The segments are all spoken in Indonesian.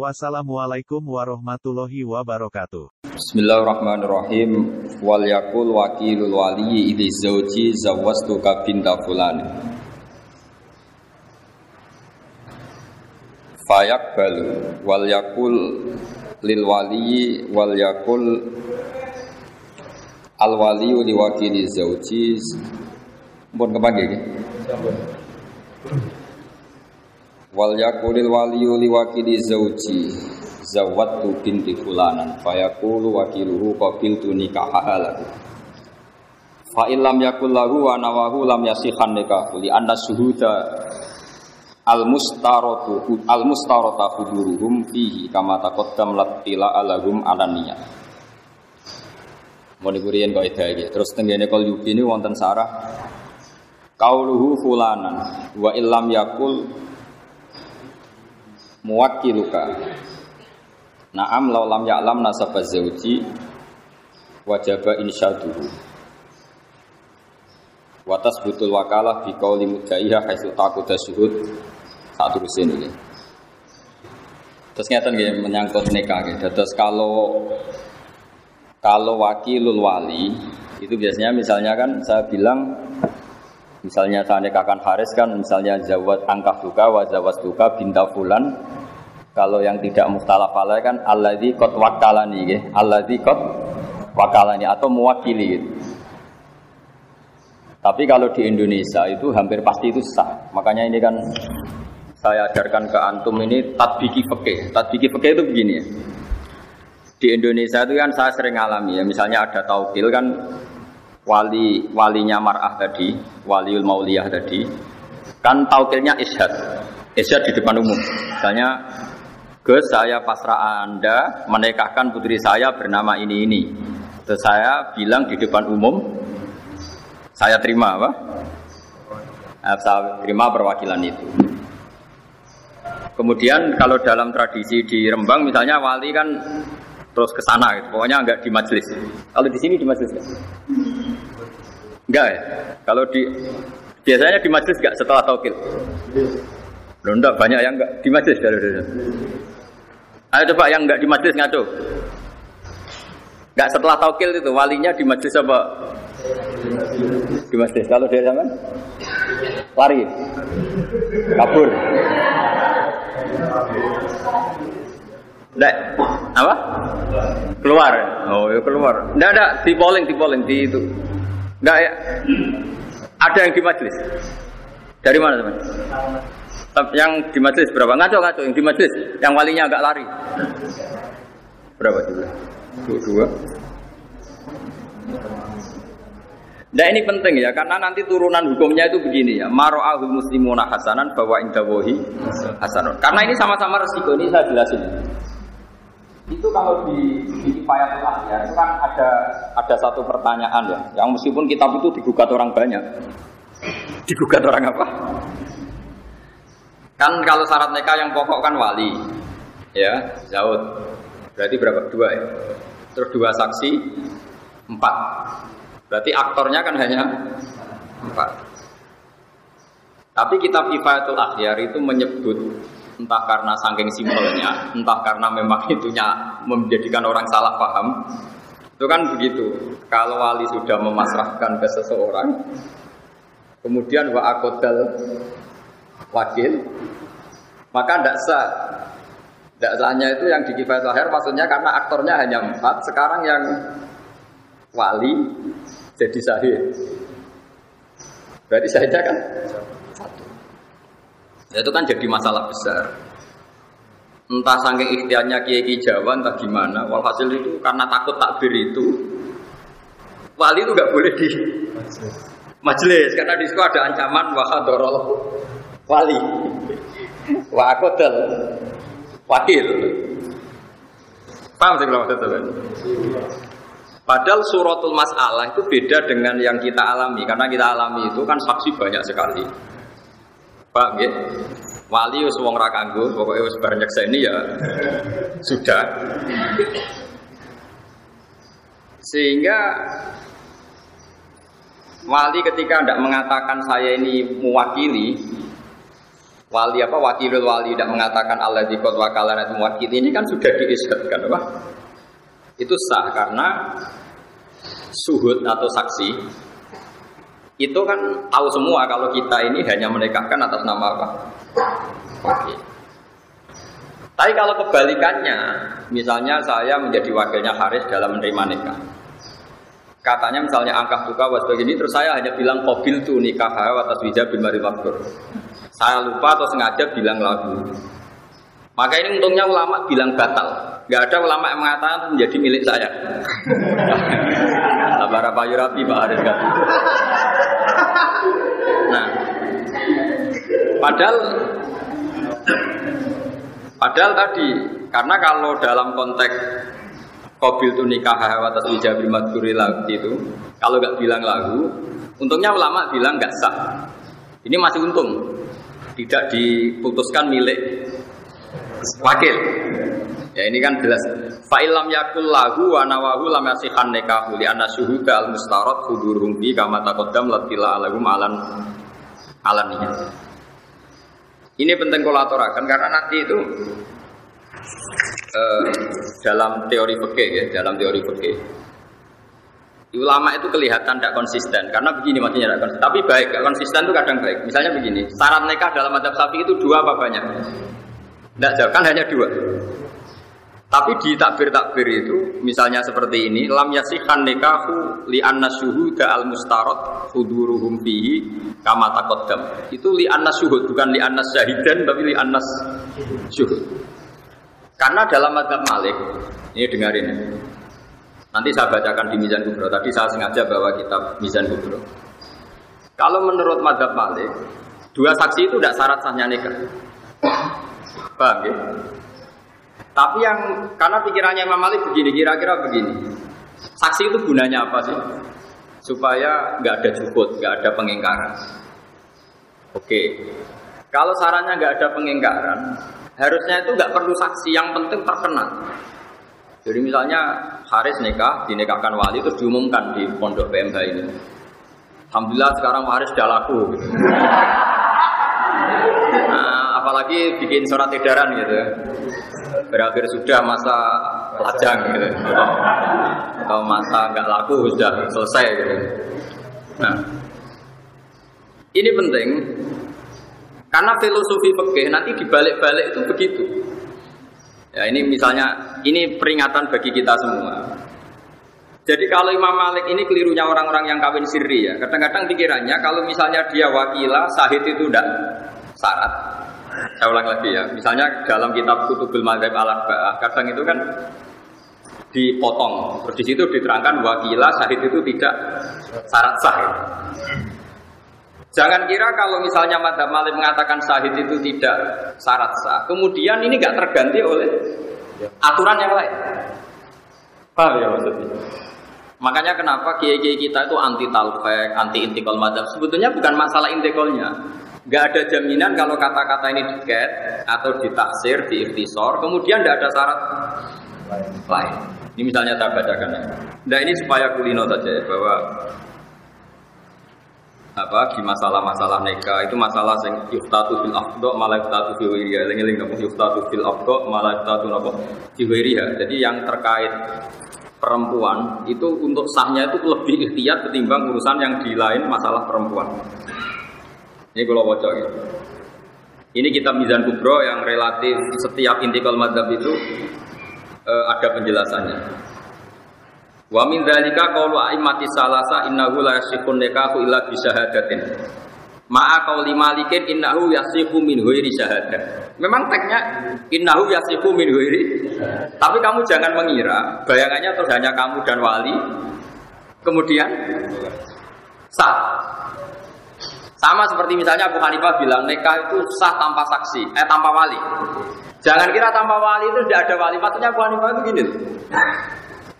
Wassalamualaikum warahmatullahi wabarakatuh. Bismillahirrahmanirrahim. Wal yakul wakilul wali idhi zauji zawwastuka binta fulan. Fayak balu wal yakul lil wali wal yakul al wali li wakili zauji pun kepanggil wal yakulil wali li wakili zauji. Zawattu binti fulanan. Fayaqulu wakiluhu qabiltu nikahaha lahu. Fa illam yakul lahu wa nawahu lam yasihan nikahu. Li anna syuhuda al mustaratu al mustarata huduruhum fihi kama taqaddam latila alahum alaniyah mau diberikan kau itu terus tenggene kol yubi ini wonten sarah. Kauluhu fulanan. Wa illam yakul muwakiluka Naam law lam ya'lam nasaba zauji wajaba insyaduhu. Watas butul wakalah bi qauli mudaiha haitsu taquda syuhud saat terusin ini. Terus ngeten nggih menyangkut nikah nggih. Terus kalau kalau wakilul wali itu biasanya misalnya kan saya bilang misalnya saya nikahkan Haris kan misalnya zawat angkah duka wa zawat duka binta fulan kalau yang tidak mukhtalaf alaih kan alladzi qad wakalani nggih. Alladzi qad wakalani atau mewakili gitu. Tapi kalau di Indonesia itu hampir pasti itu sah. Makanya ini kan saya ajarkan ke antum ini tatbiki fikih. Tatbiki fikih itu begini ya. Di Indonesia itu kan saya sering alami ya. Misalnya ada taukil kan wali walinya mar'ah tadi, waliul mauliyah tadi. Kan taukilnya isyad. Isyad di depan umum. Misalnya Gus saya pasrah Anda menikahkan putri saya bernama ini ini. Terus saya bilang di depan umum, saya terima apa? Eh, saya terima perwakilan itu. Kemudian kalau dalam tradisi di Rembang misalnya wali kan terus ke sana gitu. Pokoknya enggak di majelis. Kalau di sini di majelis enggak? Enggak ya? Kalau di biasanya di majelis enggak setelah taukil? Loh, enggak banyak yang enggak di majelis dari Ayo coba yang enggak di majelis ngaco. Enggak setelah taukil itu walinya di majelis apa? Di majelis. Kalau dia zaman lari, kabur. Enggak, apa? Keluar. Oh, ya keluar. Enggak ada di polling, di polling di itu. Enggak ya. Ada yang di majelis. Dari mana teman? Yang di majelis berapa? Ngaco ngaco yang di majelis, yang walinya agak lari. Berapa juga? Dua. dua. Nah ini penting ya, karena nanti turunan hukumnya itu begini ya. Maro'ahul muslimuna hasanan bahwa indawohi hasanun. Karena ini sama-sama resiko, ini saya jelasin. Itu kalau di, di Kifayatul ya, itu kan ada ada satu pertanyaan ya, yang meskipun kitab itu digugat orang banyak. Digugat orang apa? Kan kalau syarat nikah yang pokok kan wali, ya, zaud. Berarti berapa? Dua ya. Terus dua saksi, empat. Berarti aktornya kan hanya empat. Tapi kitab Kifayatul Akhyar itu menyebut entah karena saking simpelnya, entah karena memang itunya menjadikan orang salah paham. Itu kan begitu. Kalau wali sudah memasrahkan ke seseorang, kemudian wa akodal wakil, maka tidak sah. Tidak sahnya itu yang di kifayat lahir maksudnya karena aktornya hanya empat, sekarang yang wali jadi sahih. Berarti sahihnya kan Itu kan jadi masalah besar. Entah saking ikhtiarnya kiai Jawa entah gimana. Walhasil itu karena takut takbir itu wali itu nggak boleh di majelis karena di situ ada ancaman wahadorol wali wa akodal wakil paham sih kalau maksudnya Padahal suratul masalah itu beda dengan yang kita alami karena kita alami itu kan saksi banyak sekali. Pak, ya? Wali wis wong ra kanggo, pokoke wis bar nyekseni ya sudah. Sehingga wali ketika tidak mengatakan saya ini mewakili wali apa wakilul wali tidak mengatakan Allah di kota wakalan itu mewakili ini kan sudah diisbatkan apa? Itu sah karena suhud atau saksi itu kan tahu semua kalau kita ini hanya menikahkan atas nama apa? Tapi kalau kebalikannya, misalnya saya menjadi wakilnya Haris dalam menerima nikah. Katanya misalnya angka buka was begini, terus saya hanya bilang kobil tuh nikah atas wija bin Mari Saya lupa atau sengaja bilang lagu. Maka ini untungnya ulama bilang batal. Gak ada ulama yang mengatakan menjadi milik saya. Sabar apa Yurabi Pak Haris kan. Nah, padahal padahal tadi karena kalau dalam konteks Kobil itu nikah atas ijabi madhuri lagu itu Kalau nggak bilang lagu Untungnya ulama bilang nggak sah Ini masih untung Tidak diputuskan milik wakil Ya ini kan jelas. Fa'ilam yakul lahu wa nawahu lam yasihan nikahu li anna syuhuda al mustarad hudurum bi kama taqaddam latila alagum alan alaninya. Ini penting kolaborakan karena nanti itu eh, dalam teori fikih ya, dalam teori fikih. Ulama itu kelihatan tidak konsisten karena begini maksudnya tidak konsisten. Tapi baik, tidak konsisten itu kadang baik. Misalnya begini, syarat nikah dalam adab sapi itu dua apa banyak? Tidak jauh, kan hanya dua. Tapi di takbir-takbir itu, misalnya seperti ini, lam yasihan nikahu li anna syuhuda al mustarot huduruhum fihi kama taqaddam. Itu li anna syuhud, bukan li anna syahidan, tapi li anna syuhud. Karena dalam madhab malik, ini dengarin ya. Nanti saya bacakan di Mizan Kubro. Tadi saya sengaja bawa kitab Mizan Kubro. Kalau menurut madhab malik, dua saksi itu tidak syarat sahnya nikah. Paham ya? Tapi yang karena pikirannya Imam Malik begini, kira-kira begini. Saksi itu gunanya apa sih? Supaya nggak ada jukut, nggak ada pengingkaran. Oke, kalau sarannya nggak ada pengingkaran, harusnya itu nggak perlu saksi. Yang penting terkenal. Jadi misalnya Haris nikah, dinikahkan wali terus diumumkan di pondok PMH ini. Alhamdulillah sekarang Haris sudah laku. Nah, apalagi bikin surat edaran gitu. Berakhir sudah masa lajang gitu. Atau masa nggak laku sudah selesai gitu. Nah ini penting. Karena filosofi fikih nanti dibalik-balik itu begitu. Ya ini misalnya ini peringatan bagi kita semua. Jadi kalau Imam Malik ini kelirunya orang-orang yang kawin sirri ya. Kadang-kadang pikirannya kalau misalnya dia wakilah sahid itu tidak syarat. Saya ulang lagi ya. Misalnya dalam kitab Kutubul Madzhab al kadang itu kan dipotong. Terus di situ diterangkan wakila syahid itu tidak syarat sah. Jangan kira kalau misalnya Madhab Malik mengatakan syahid itu tidak syarat sah, kemudian ini nggak terganti oleh aturan yang lain. Paham ya maksudnya? Makanya kenapa kiai-kiai kita itu anti talfek, anti intikal madhab. Sebetulnya bukan masalah intikalnya, Nggak ada jaminan kalau kata-kata ini diket atau ditaksir, diiktisor, kemudian tidak ada syarat lain. Ini misalnya saya bacakan. Nah ini supaya kulino saja ya, bahwa apa di masalah-masalah neka itu masalah yang yuftatu fil afdo malah yuftatu fil wiriya lengi lengi yuftatu fil afdo malah yuftatu nopo fil wiriya jadi yang terkait perempuan itu untuk sahnya itu lebih ikhtiar ketimbang urusan yang di lain masalah perempuan ini kalau bocor ya. Ini kitab Mizan Kubro yang relatif setiap intikal madhab itu uh, ada penjelasannya. Wa min dzalika qawlu a'immati salasa innahu la yasihun nikahu illa bi syahadatin. Ma'a qauli malikin innahu yasihu min ghairi syahadah. Memang teksnya innahu yasihu min ghairi. Tapi kamu jangan mengira bayangannya terus hanya kamu dan wali kemudian sah. Sama seperti misalnya Abu Hanifah bilang nikah itu sah tanpa saksi, eh tanpa wali. Jangan kira tanpa wali itu tidak ada wali. Maksudnya Abu Hanifah itu gini.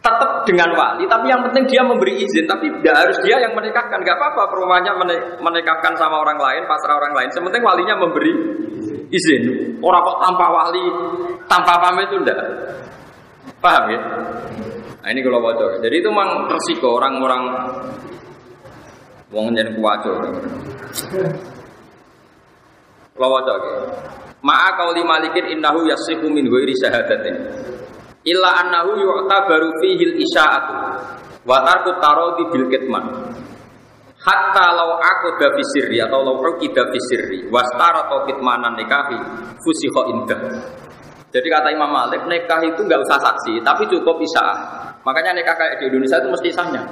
tetap dengan wali, tapi yang penting dia memberi izin, tapi tidak harus dia yang menikahkan, nggak apa-apa perumahnya menikahkan sama orang lain, pasrah orang lain. Sementing walinya memberi izin. Orang kok tanpa wali, tanpa pamit itu enggak. Paham ya? Nah ini kalau bocor. Jadi itu memang resiko orang-orang wong jadi kuwaco. Kalau bocor. Ma'a kauli malikin innahu yasihu min ghairi syahadatin. Illa annahu yu'tabaru fihi al-isya'atu wa tarku taradi bil kitman. Hatta lau aku da sirri atau lau aku da sirri wastara atau kitmanan nikahi fusiho indah. Jadi kata Imam Malik, nikah itu nggak usah saksi, tapi cukup isya. Makanya nikah kayak di Indonesia itu mesti sahnya.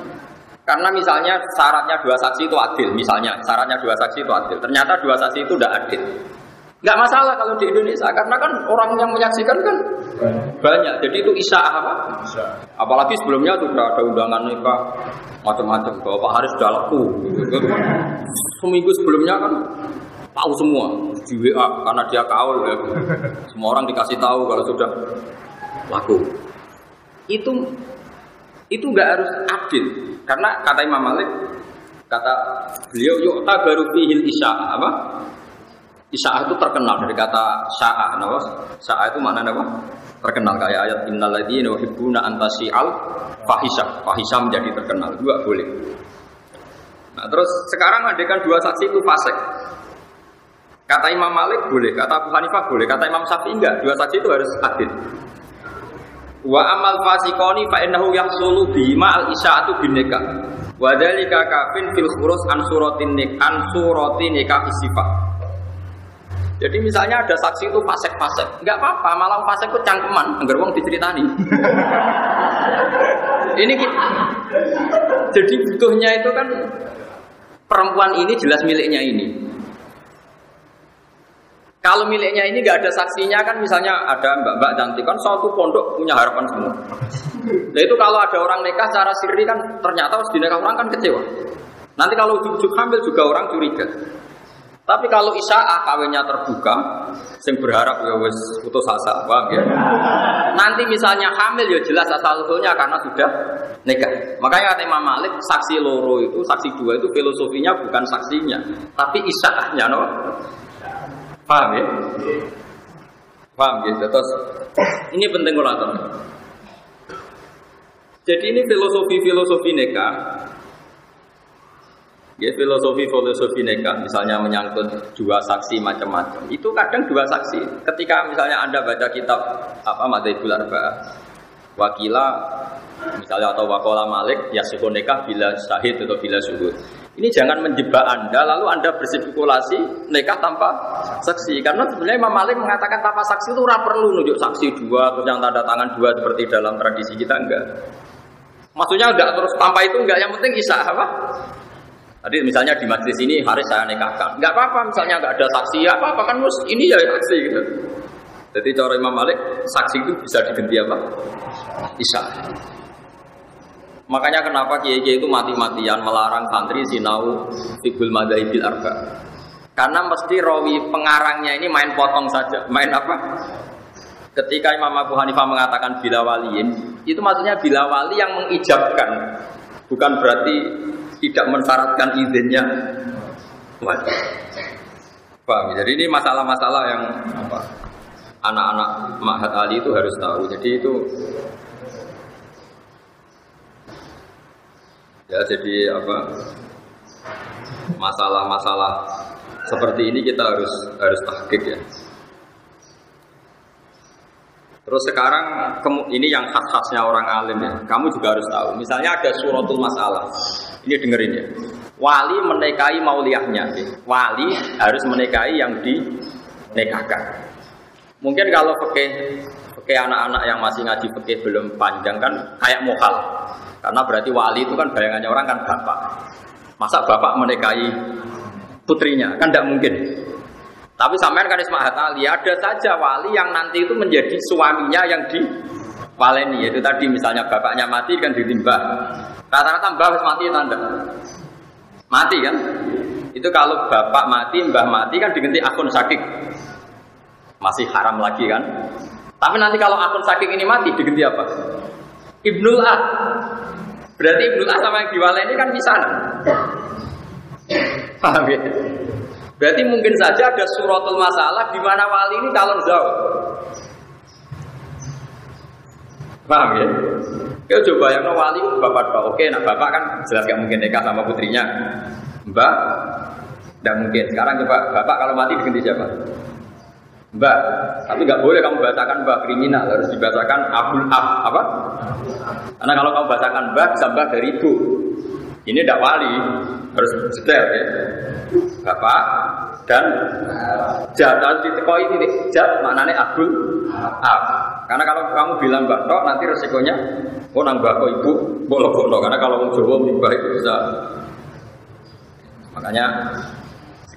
Karena misalnya syaratnya dua saksi itu adil, misalnya syaratnya dua saksi itu adil. Ternyata dua saksi itu tidak adil. Nggak masalah kalau di Indonesia, karena kan orang yang menyaksikan kan banyak. Jadi itu isya apa? Apalagi sebelumnya sudah ada undangan nikah macam-macam. Bapak Haris sudah laku. Seminggu sebelumnya kan tahu semua di WA karena dia kaul ya. Semua orang dikasih tahu kalau sudah laku. Itu itu nggak harus adil karena kata Imam Malik kata beliau yuk baru fihil isya apa Isya itu terkenal dari kata sya'a, nama Sya'a itu mana nama? Terkenal kayak ayat innal ladzina yuhibbuna al fahisha. Fahisha menjadi terkenal. Juga boleh. Nah, terus sekarang kan dua saksi itu fasik. Kata Imam Malik boleh, kata Abu Hanifah boleh, kata Imam Syafi'i enggak. Dua saksi itu harus adil. Wa amal fasikoni fa innahu yahsulu bima al isya'atu bin nikah. Wa dzalika kafin fil khurus an suratin nik an suratin nikah sifat. Jadi misalnya ada saksi itu fasek-fasek, nggak apa-apa, malah fasek itu cangkeman, agar wong diceritani. ini kita, jadi butuhnya itu kan perempuan ini jelas miliknya ini. Kalau miliknya ini nggak ada saksinya kan misalnya ada mbak-mbak cantik kan suatu pondok punya harapan semua. Nah itu kalau ada orang nikah secara siri kan ternyata harus dinikah orang kan kecewa. Nanti kalau ujuk-ujuk hamil juga orang curiga. Tapi kalau isyaah kawinnya terbuka, sing berharap ya wis putus asa, paham ya? Nanti misalnya hamil ya jelas asal usulnya karena sudah nikah. Makanya kata Imam Malik, saksi loro itu, saksi dua itu filosofinya bukan saksinya, tapi isyaahnya, no? Paham ya? Paham ya? Terus ini penting kalau Jadi ini filosofi-filosofi nikah Ya filosofi-filosofi nikah, misalnya menyangkut dua saksi macam-macam. Itu kadang dua saksi. Ketika misalnya Anda baca kitab apa Madzhabul Arba'ah, wakila misalnya atau wakola malik ya suhu nikah bila syahid atau bila suhud. Ini jangan menjebak Anda lalu Anda berspekulasi nikah tanpa saksi karena sebenarnya Imam Malik mengatakan tanpa saksi itu ora perlu nunjuk saksi dua atau yang tanda tangan dua seperti dalam tradisi kita enggak. Maksudnya enggak terus tanpa itu enggak yang penting isya apa? Tadi misalnya di majlis ini hari saya nikahkan, nggak apa-apa misalnya nggak ada saksi, ya apa-apa kan mus ini ya saksi gitu. Jadi cara Imam Malik saksi itu bisa diganti apa? Isa. Makanya kenapa kiai kiai itu mati-matian melarang santri sinau fikul madzhabil arba. Karena mesti rawi pengarangnya ini main potong saja, main apa? Ketika Imam Abu Hanifah mengatakan bila waliin, itu maksudnya bila wali yang mengijabkan, bukan berarti tidak mensyaratkan izinnya wajib. Paham? Jadi ini masalah-masalah yang apa? Anak-anak Mahat Ali itu harus tahu. Jadi itu ya jadi apa? Masalah-masalah seperti ini kita harus harus tahqiq ya. Terus sekarang ini yang khas-khasnya orang alim ya. Kamu juga harus tahu. Misalnya ada suratul masalah. Ini dengerin ya. Wali menikahi mauliahnya. Ya. Wali harus menikahi yang dinikahkan. Mungkin kalau pakai pakai anak-anak yang masih ngaji pakai belum panjang kan kayak mokal. Karena berarti wali itu kan bayangannya orang kan bapak. Masa bapak menikahi putrinya? Kan tidak mungkin. Tapi sampean kan Isma Ali ada saja wali yang nanti itu menjadi suaminya yang di waleni yaitu tadi misalnya bapaknya mati kan ditimbah. Rata-rata mbah mati tanda. Mati kan? Itu kalau bapak mati, mbah mati kan diganti akun sakit. Masih haram lagi kan? Tapi nanti kalau akun sakit ini mati diganti apa? Ibnul A. Berarti Ibnul A sama yang diwala ini kan misanan. Paham ya? Berarti mungkin saja ada suratul masalah di mana wali ini calon zawat. Paham ya? Ya coba yang wali bapak bapak oke, nah bapak kan jelas gak mungkin nikah sama putrinya. Mbak, tidak mungkin. Sekarang coba bapak kalau mati diganti siapa? Mbak, tapi nggak boleh kamu bacakan mbak kriminal, harus dibacakan abul ab apa? Karena kalau kamu bacakan mbak bisa mbak dari ibu. Ini tidak wali, harus detail ya. Bapak dan jat ditekoi ini jat maknanya abul ab. Karena kalau kamu bilang mbak tok nanti resikonya oh nang mbak ibu boleh boleh karena kalau Jawa mbak itu bisa makanya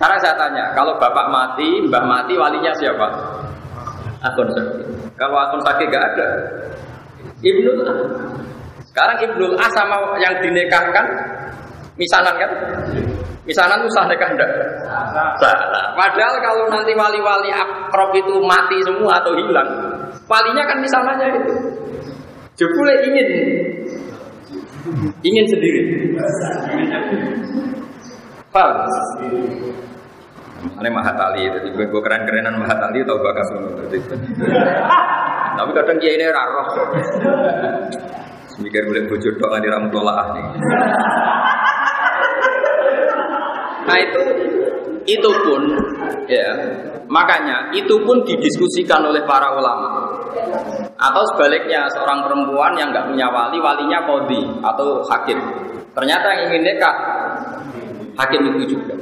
sekarang saya tanya, kalau bapak mati, mbah mati, walinya siapa? Akun sakit. Kalau akun sakit gak ada, Ibnul A. Sekarang Ibnul A sama yang dinikahkan, misanan kan? Misanan itu sah nikah enggak? Salah. Padahal kalau nanti wali-wali akrob itu mati semua atau hilang, walinya kan misanannya itu. Jebule ingin ingin sendiri. Paham? Ini Mahatali, jadi gue, keren-kerenan Mahatali atau bakas Tapi kadang dia ini raro. Mikir boleh bujur doang di ramu tolak nih. Nah itu itu pun ya makanya itu pun didiskusikan oleh para ulama. Atau sebaliknya seorang perempuan yang nggak punya wali walinya kodi atau hakim. Ternyata yang ingin nikah. Hakim itu juga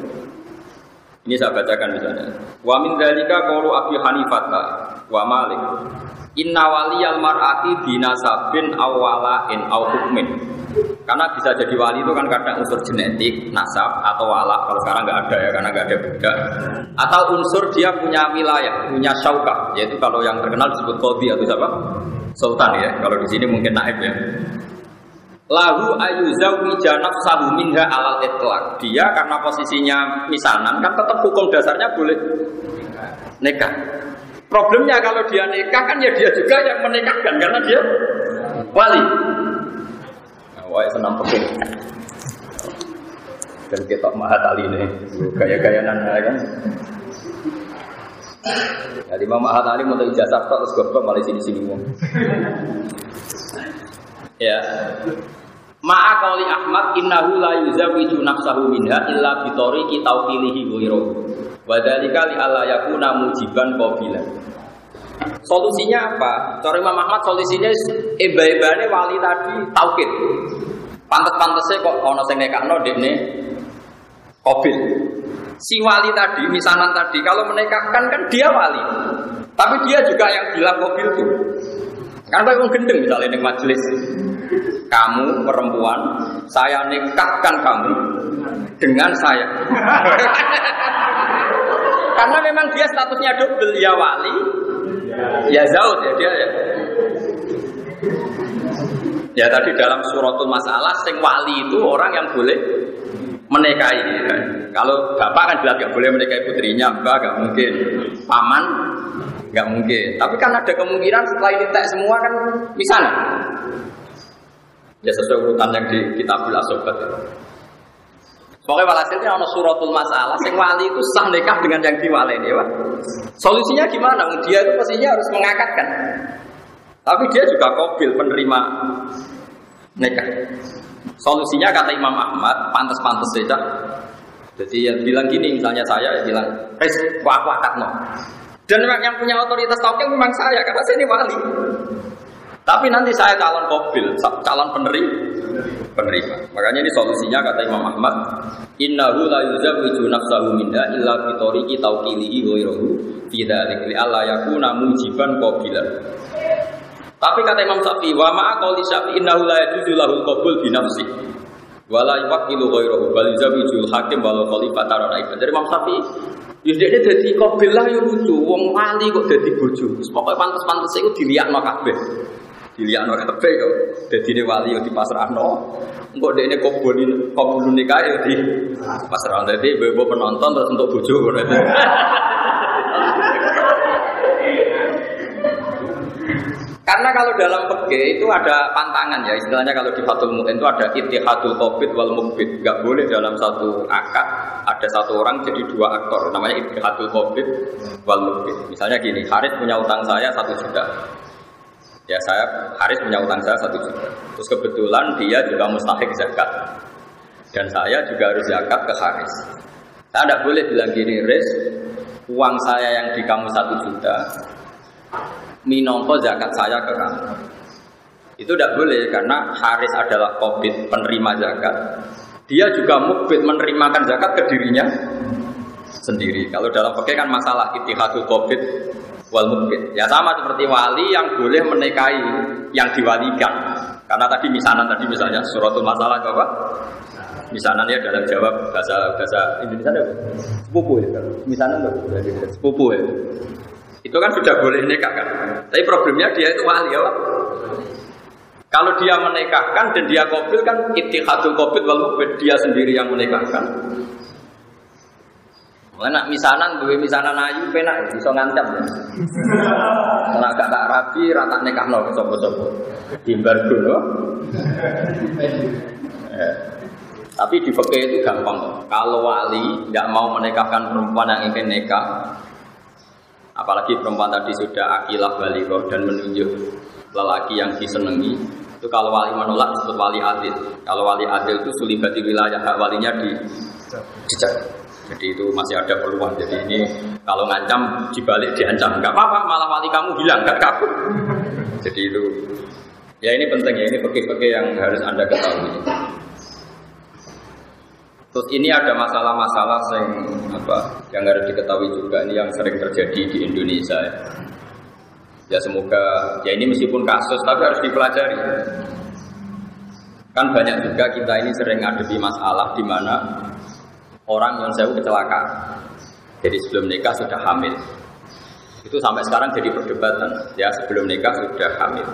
ini saya bacakan misalnya. Wa min dzalika qaulu Abi Hanifah wa Malik. Inna waliyal mar'ati binasabin awwalain aw hukmin. Karena bisa jadi wali itu kan kadang unsur genetik, nasab atau wala. Kalau sekarang nggak ada ya, karena nggak ada budak. Atau unsur dia punya wilayah, punya syaukah. Yaitu kalau yang terkenal disebut kodi atau siapa? Sultan ya. Kalau di sini mungkin naib ya lahu ayuzawi nafsahu minha alal itlaq. Dia karena posisinya misanan kan tetap hukum dasarnya boleh nikah. Problemnya kalau dia nikah kan ya dia juga yang menikahkan karena dia wali. Nah, wah senam peking. Dan kita mahat ali ini gaya-gaya nana kan. Jadi Mama Mahat Ali mau ijazah terus goblok malah sini-sini Ya, Ma'a kauli Ahmad innahu la yuzawiju nafsahu minha illa bitori tauqilihi ghairuhu. Wa dzalika li yakuna mujiban qabilan. Solusinya apa? Cara Imam Ahmad solusinya eba-ebane wali tadi taukid. Pantes-pantese kok ana sing nekakno dekne qabil. Si wali tadi, misanan tadi, kalau menikahkan kan dia wali. Tapi dia juga yang bilang qabil itu. Kan kayak gendeng misalnya di majelis kamu perempuan, saya nikahkan kamu dengan saya. Karena memang dia statusnya double, ya wali, ya zaud ya dia ya. Ya tadi dalam suratul masalah, sing wali itu orang yang boleh menikahi. Ya. Kalau bapak kan bilang nggak boleh menikahi putrinya, mbak nggak mungkin. Paman nggak mungkin. Tapi kan ada kemungkinan setelah ini tak semua kan misalnya Ya sesuai urutan yang di kitabul asobat ya. Pokoknya walhasilnya ada suratul masalah, sing wali itu sah nikah dengan yang diwale ini, Pak. Solusinya gimana? Dia itu pastinya harus mengakatkan. Tapi dia juga kobil penerima nikah. Solusinya kata Imam Ahmad, pantas-pantas saja. Jadi ya bilang gini, misalnya saya ya bilang, "Res, aku akad no." Dan yang punya otoritas tauhid memang saya, karena saya ini wali. Tapi nanti saya calon kobil, calon penerima. penerima. Makanya ini solusinya kata Imam Ahmad, Innahu la yuzawwiju nafsahu minha illa bi tariqi tawqilihi ghairahu fi dzalik li alla yakuna mujiban qabilan. Tapi kata Imam Syafi'i, wa ma'a qauli Syafi'i innahu la yajuzu lahu qabul bi nafsi. Wa la yuwakkilu ghairahu bal yuzawwijul hakim walau khalifatan raib. Dari Imam Syafi'i, Ya dia jadi kobil lah ya lucu, wong wali kok jadi bojo. Pokoknya pantas-pantas itu dilihat no kabeh dilihatno kabeh yo. Dadi wali yo di pasrahno. Engko dekne koboni kobulun nikah yo di pasrahno. Dadi bebo penonton terus untuk bojo ngono. Karena kalau dalam pege itu ada pantangan ya, istilahnya kalau di Fatul Mu'in itu ada itihadul covid wal mukbid. Gak boleh dalam satu akad ada satu orang jadi dua aktor, namanya itihadul covid wal mukbid. Misalnya gini, Haris punya utang saya satu juta. Ya saya, Haris punya utang saya satu juta. Terus kebetulan dia juga mustahik zakat. Dan saya juga harus zakat ke Haris. Saya tidak boleh bilang gini, Riz, uang saya yang di kamu satu juta, minongko zakat saya ke kamu. Itu tidak boleh karena Haris adalah covid penerima zakat. Dia juga mukbit menerimakan zakat ke dirinya sendiri. Kalau dalam pakai kan masalah itihadul covid wal mukbit. Ya sama seperti wali yang boleh menikahi yang diwalikan. Karena tadi misanan tadi misalnya suratul masalah apa? Misanan ya dalam jawab bahasa bahasa Indonesia ada sepupu ya. Misanan sepupu ya. Itu kan sudah boleh nikah kan. Tapi problemnya dia itu wali ya. Kalau dia menikahkan dan dia kobil kan itihadul kobil wal dia sendiri yang menikahkan. Mana misanan duwe misanan ayu penak ya, bisa ngancam ya. Kalau gak tak rapi rata nikah no sapa-sapa. Dimbargo no. Ya. Tapi di fikih itu gampang. Kalau wali tidak mau menikahkan perempuan yang ingin nikah, apalagi perempuan tadi sudah akilah balighah dan menunjuk lelaki yang disenangi. Itu kalau wali menolak disebut wali adil. Kalau wali adil itu sulibati wilayah hak walinya di jejak. Jadi itu masih ada peluang. Jadi ini kalau ngancam dibalik diancam. Nggak apa-apa malah wali kamu bilang nggak kabur. Jadi itu ya ini penting ya ini peke-peke yang harus anda ketahui Terus ini ada masalah-masalah yang apa yang harus diketahui juga ini yang sering terjadi di Indonesia. Ya, ya semoga ya ini meskipun kasus tapi harus dipelajari. Kan banyak juga kita ini sering ngadepi masalah di mana orang yang saya kecelakaan. Jadi sebelum nikah sudah hamil. Itu sampai sekarang jadi perdebatan. Ya sebelum nikah sudah hamil.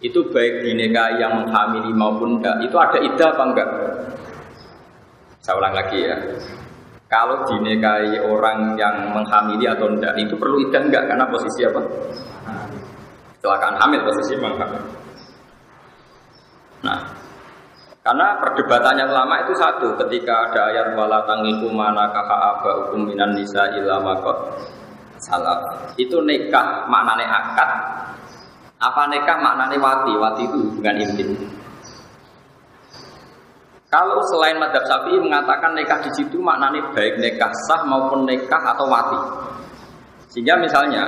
Itu baik di yang menghamili maupun enggak. Itu ada idah apa enggak? Saya ulang lagi ya. Kalau dinikahi orang yang menghamili atau tidak itu perlu idah enggak karena posisi apa? Kecelakaan hamil posisi menghamil. Nah, karena perdebatannya ulama itu satu ketika ada ayat wala tangiku mana kaha aba hukum minan nisa ilama salah. Itu nikah maknane akad apa nikah maknane wati? Wati itu hubungan intim. Kalau selain madhab syafi'i mengatakan nikah di situ maknanya baik nikah sah maupun nikah atau wati. Sehingga misalnya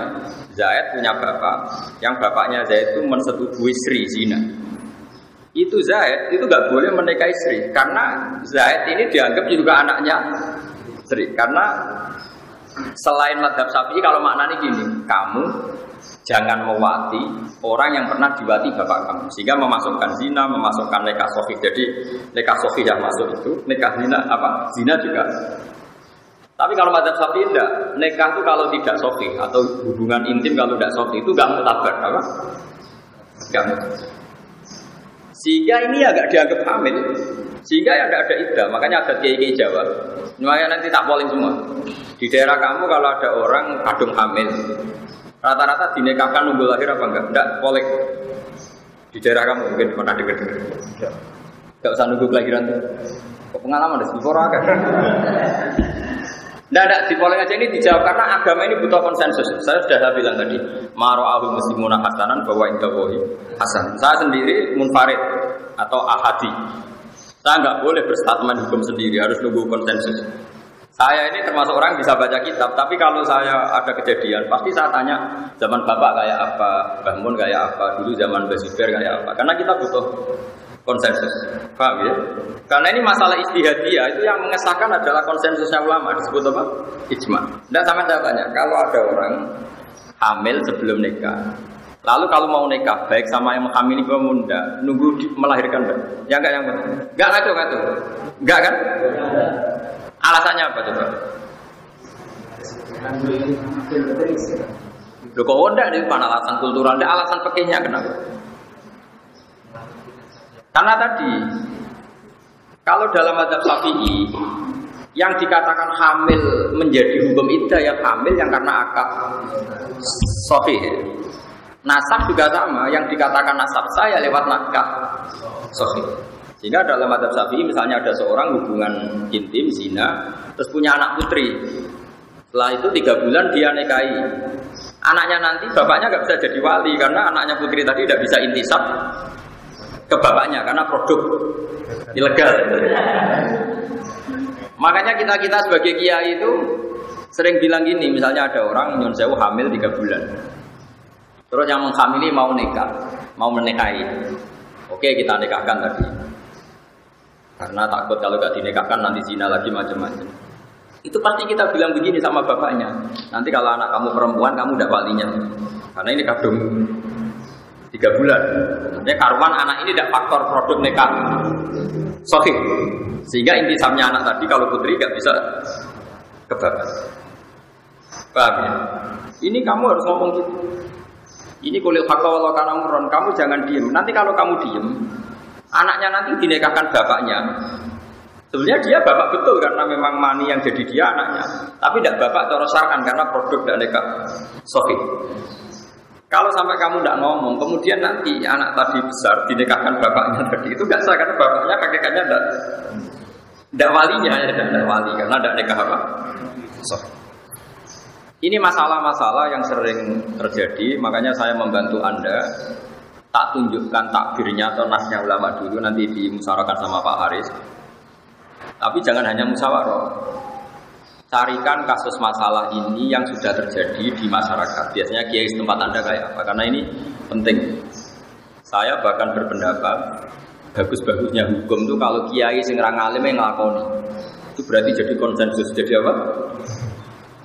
Zaid punya bapak, yang bapaknya Zaid itu mensetujui Sri zina. Itu Zaid itu nggak boleh menikahi Sri karena Zaid ini dianggap juga anaknya Sri. Karena selain madhab syafi'i kalau maknanya gini, kamu jangan mewati orang yang pernah diwati bapak kamu. Sehingga memasukkan zina memasukkan nikah sofi jadi nikah sofi yang masuk itu nikah zina apa? Zina juga. Tapi kalau madzhab sapi tidak nikah itu kalau tidak sofi atau hubungan intim kalau tidak sofi itu gak mutabar apa? Gak sehingga ini agak dianggap hamil. Sehingga ya ada ada ida makanya ada kiai kiai Jawa. Nyuaya nanti tak boleh semua. Di daerah kamu kalau ada orang kadung hamil Rata-rata dinikahkan nunggu lahir apa enggak? Enggak, boleh. Di daerah kamu mungkin pernah dengar dengar. Enggak usah nunggu kelahiran. Kok pengalaman ada sifora kan? Nah, ada di polling aja ini dijawab karena agama ini butuh konsensus. Saya sudah bilang tadi, maro'ahu muslimuna hasanan bahwa indawohi hasan. Saya sendiri munfarid atau ahadi. Saya nggak boleh berstatement hukum sendiri, harus nunggu konsensus. Saya ini termasuk orang bisa baca kitab, tapi kalau saya ada kejadian, pasti saya tanya zaman bapak kayak apa, bangun kayak apa, dulu zaman Basuber kayak apa. Karena kita butuh konsensus, paham ya? Karena ini masalah istihadiyah itu yang mengesahkan adalah konsensusnya ulama disebut apa? Ijma. Tidak sama saya tanya, kalau ada orang hamil sebelum nikah, Lalu kalau mau nikah, baik sama yang menghamili maupun enggak, nunggu melahirkan enggak? Ya enggak yang enggak ngaco ngaco. Enggak kan? Alasannya apa coba? Loh kok enggak di mana alasan kultural? Ada alasan pekehnya kenapa? Karena tadi kalau dalam mazhab Syafi'i yang dikatakan hamil menjadi hukum iddah yang hamil yang karena akad sahih. Nasab juga sama, yang dikatakan nasab saya lewat nakah sohi. Sehingga dalam adab sapi misalnya ada seorang hubungan intim, zina, terus punya anak putri. Setelah itu tiga bulan dia nikahi. Anaknya nanti bapaknya nggak bisa jadi wali karena anaknya putri tadi tidak bisa intisab ke bapaknya karena produk ilegal. Makanya kita kita sebagai kiai itu sering bilang gini, misalnya ada orang nyun sewu hamil tiga bulan, terus yang menghamili mau nikah, mau menikahi, oke kita nikahkan tadi, karena takut kalau gak dinikahkan nanti zina lagi macam-macam. Itu pasti kita bilang begini sama bapaknya. Nanti kalau anak kamu perempuan kamu udah walinya, karena ini kadung tiga bulan. Artinya karuan anak ini tidak faktor produk nikah. Sohih. Sehingga intisamnya anak tadi kalau putri nggak bisa ke bapak. Paham ya? Ini kamu harus ngomong gitu. Ini kulit hakka walau karena muron. Kamu jangan diem. Nanti kalau kamu diem, anaknya nanti dinikahkan bapaknya. Sebenarnya dia bapak betul karena memang mani yang jadi dia anaknya. Tapi tidak bapak cara syar'an karena produk dan nikah sohih. Kalau sampai kamu tidak ngomong, kemudian nanti anak tadi besar dinikahkan bapaknya tadi itu nggak sah karena bapaknya kakeknya tidak tidak walinya ya tidak wali karena tidak nikah apa. So. Ini masalah-masalah yang sering terjadi, makanya saya membantu anda tak tunjukkan takbirnya atau nasnya ulama dulu nanti dimusyawarahkan sama Pak Haris. Tapi jangan hanya musyawarah, carikan kasus masalah ini yang sudah terjadi di masyarakat. Biasanya kiai tempat Anda kayak apa? Karena ini penting. Saya bahkan berpendapat bagus-bagusnya hukum itu kalau kiai sing ra ngalim yang nglakoni. Itu berarti jadi konsensus. Jadi apa?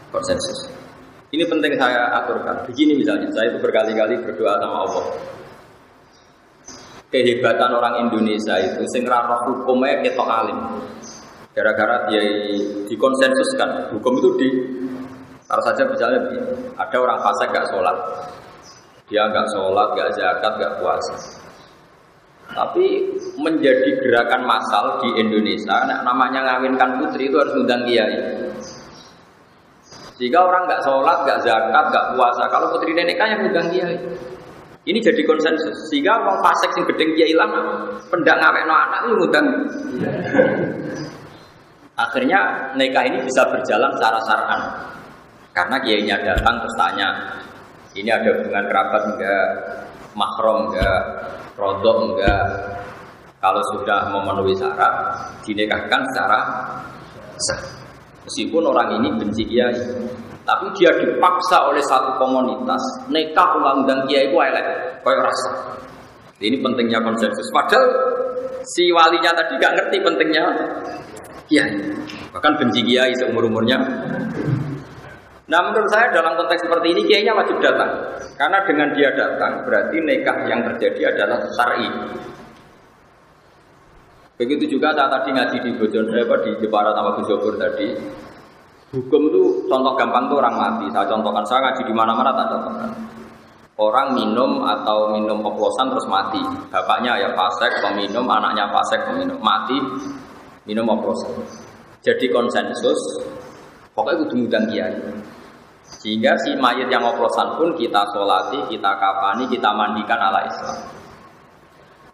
Konsensus. Ini penting saya aturkan. Begini misalnya, saya itu berkali-kali berdoa sama Allah. Kehebatan orang Indonesia itu sing ra hukumnya ketok alim. Gara-gara dia dikonsensuskan, hukum itu di harus saja misalnya ada orang fasik gak sholat, dia nggak sholat, nggak zakat, nggak puasa. Tapi menjadi gerakan massal di Indonesia, namanya ngawinkan putri itu harus undang kiai. Jika orang nggak sholat, nggak zakat, nggak puasa, kalau putri nikah yang undang kiai. Ini jadi konsensus. Sehingga orang fasik sing gedeng kiai lama, pendak ngawekno anak itu ngundang. Akhirnya nikah ini bisa berjalan secara syar'an. Karena kiainya datang terus tanya, ini ada hubungan kerabat enggak, mahram enggak, rodok enggak. Kalau sudah memenuhi syarat, dinikahkan secara sah. Meskipun orang ini benci kiai, tapi dia dipaksa oleh satu komunitas nikah ulang dan kiai itu elek, kayak rasa. Ini pentingnya konsensus. Padahal si walinya tadi gak ngerti pentingnya kiai. Bahkan benci kiai seumur umurnya. Nah menurut saya dalam konteks seperti ini kiainya wajib datang. Karena dengan dia datang berarti nikah yang terjadi adalah syar'i. Begitu juga saat tadi ngaji di Bojon apa di Jepara sama Bujobur tadi. Hukum itu contoh gampang tuh orang mati. Saya contohkan saya ngaji di mana-mana tak contohkan. Orang minum atau minum oplosan terus mati. Bapaknya ya pasek, peminum, anaknya pasek, peminum, mati minum oplosan. Jadi konsensus, pokoknya kudu ngundang kiai. Sehingga si mayat yang oplosan pun kita solati, kita kapani, kita mandikan ala Islam.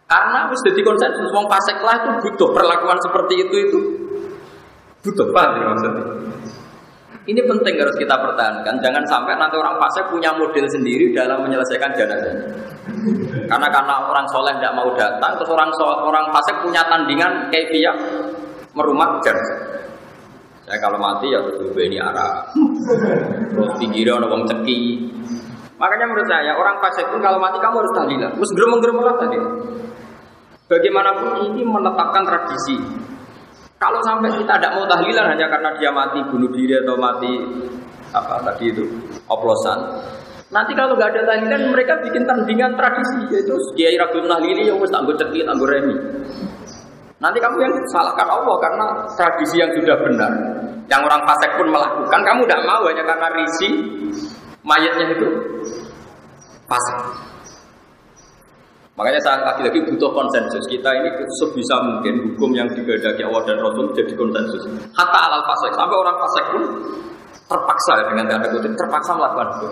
Karena harus jadi konsensus, wong pasek lah itu butuh perlakuan seperti itu itu butuh ya maksudnya. Ini penting harus kita pertahankan. Jangan sampai nanti orang fasik punya model sendiri dalam menyelesaikan jenazah. Karena karena orang soleh tidak mau datang, terus orang orang fasik punya tandingan kayak dia jenazah. Saya kalau mati ya tuh ini arah. Terus pinggirnya orang ceki. Makanya menurut saya orang fasik pun kalau mati kamu harus tahlilan. Terus geremeng-geremeng tadi. Bagaimanapun ini menetapkan tradisi. Kalau sampai kita tidak mau tahlilan hanya karena dia mati bunuh diri atau mati apa tadi itu oplosan. Nanti kalau nggak ada tahlilan mereka bikin tandingan tradisi yaitu Kiai Rasul Nahlili yang wis tangguh cekit tangguh remi. Nanti kamu yang salahkan Allah karena tradisi yang sudah benar, yang orang fasik pun melakukan, kamu tidak mau hanya karena risi mayatnya itu fasik. Makanya saya lagi-lagi butuh konsensus. Kita ini sebisa mungkin hukum yang digandaki Allah dan Rasul jadi konsensus. Hatta alal fasik. Sampai orang fasik pun terpaksa dengan tanda kutip terpaksa melakukan itu.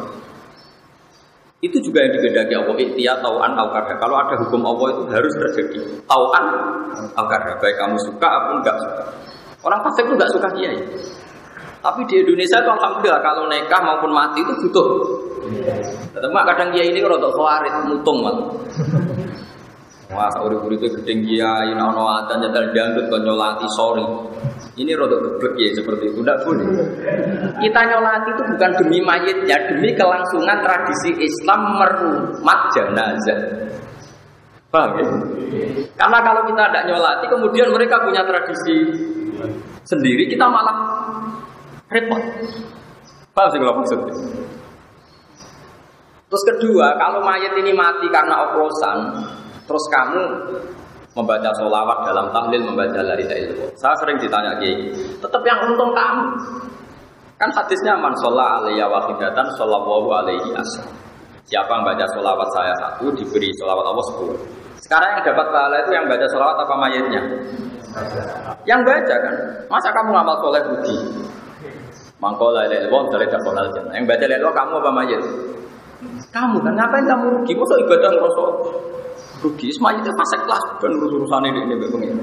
Itu juga yang digedaki Allah ikhtiar tauan al Kalau ada hukum Allah itu harus terjadi. Tauan al Baik kamu suka ataupun enggak suka. Orang fasik itu enggak suka kiai. Tapi di Indonesia itu alhamdulillah kalau nikah maupun mati itu butuh. Tetap kadang kiai ini kalau khawarit mutung mat. Wah, urip itu gedeng kiai, ono adzan nyetel dangdut kon nyolati sorry. Ini rodok geblek ya seperti itu, tidak boleh. Kita nyolati itu bukan demi mayitnya, demi kelangsungan tradisi Islam merumat jenazah. Paham ya? Karena kalau kita tidak nyolati, kemudian mereka punya tradisi sendiri, kita malah repot. Paham sih kalau maksudnya? Terus kedua, kalau mayat ini mati karena oplosan, terus kamu membaca sholawat dalam tahlil, membaca la ilaha illallah. Saya sering ditanya Kiai, tetap yang untung kamu. Kan hadisnya man sholla alaiya wahidatan shollallahu alaihi asal. Siapa yang baca sholawat saya satu diberi sholawat Allah sepuluh. Sekarang yang dapat pahala itu yang baca sholawat apa mayatnya? Yang baca kan. Masa kamu ngamal soleh rugi? Mangkola ilaha illallah dari dapat jannah. Yang baca la kamu apa mayat? Kamu kan ngapain kamu rugi? Masa ibadah ngerosok? Rugi semuanya itu fase kelas dan urus urusan ini ini begini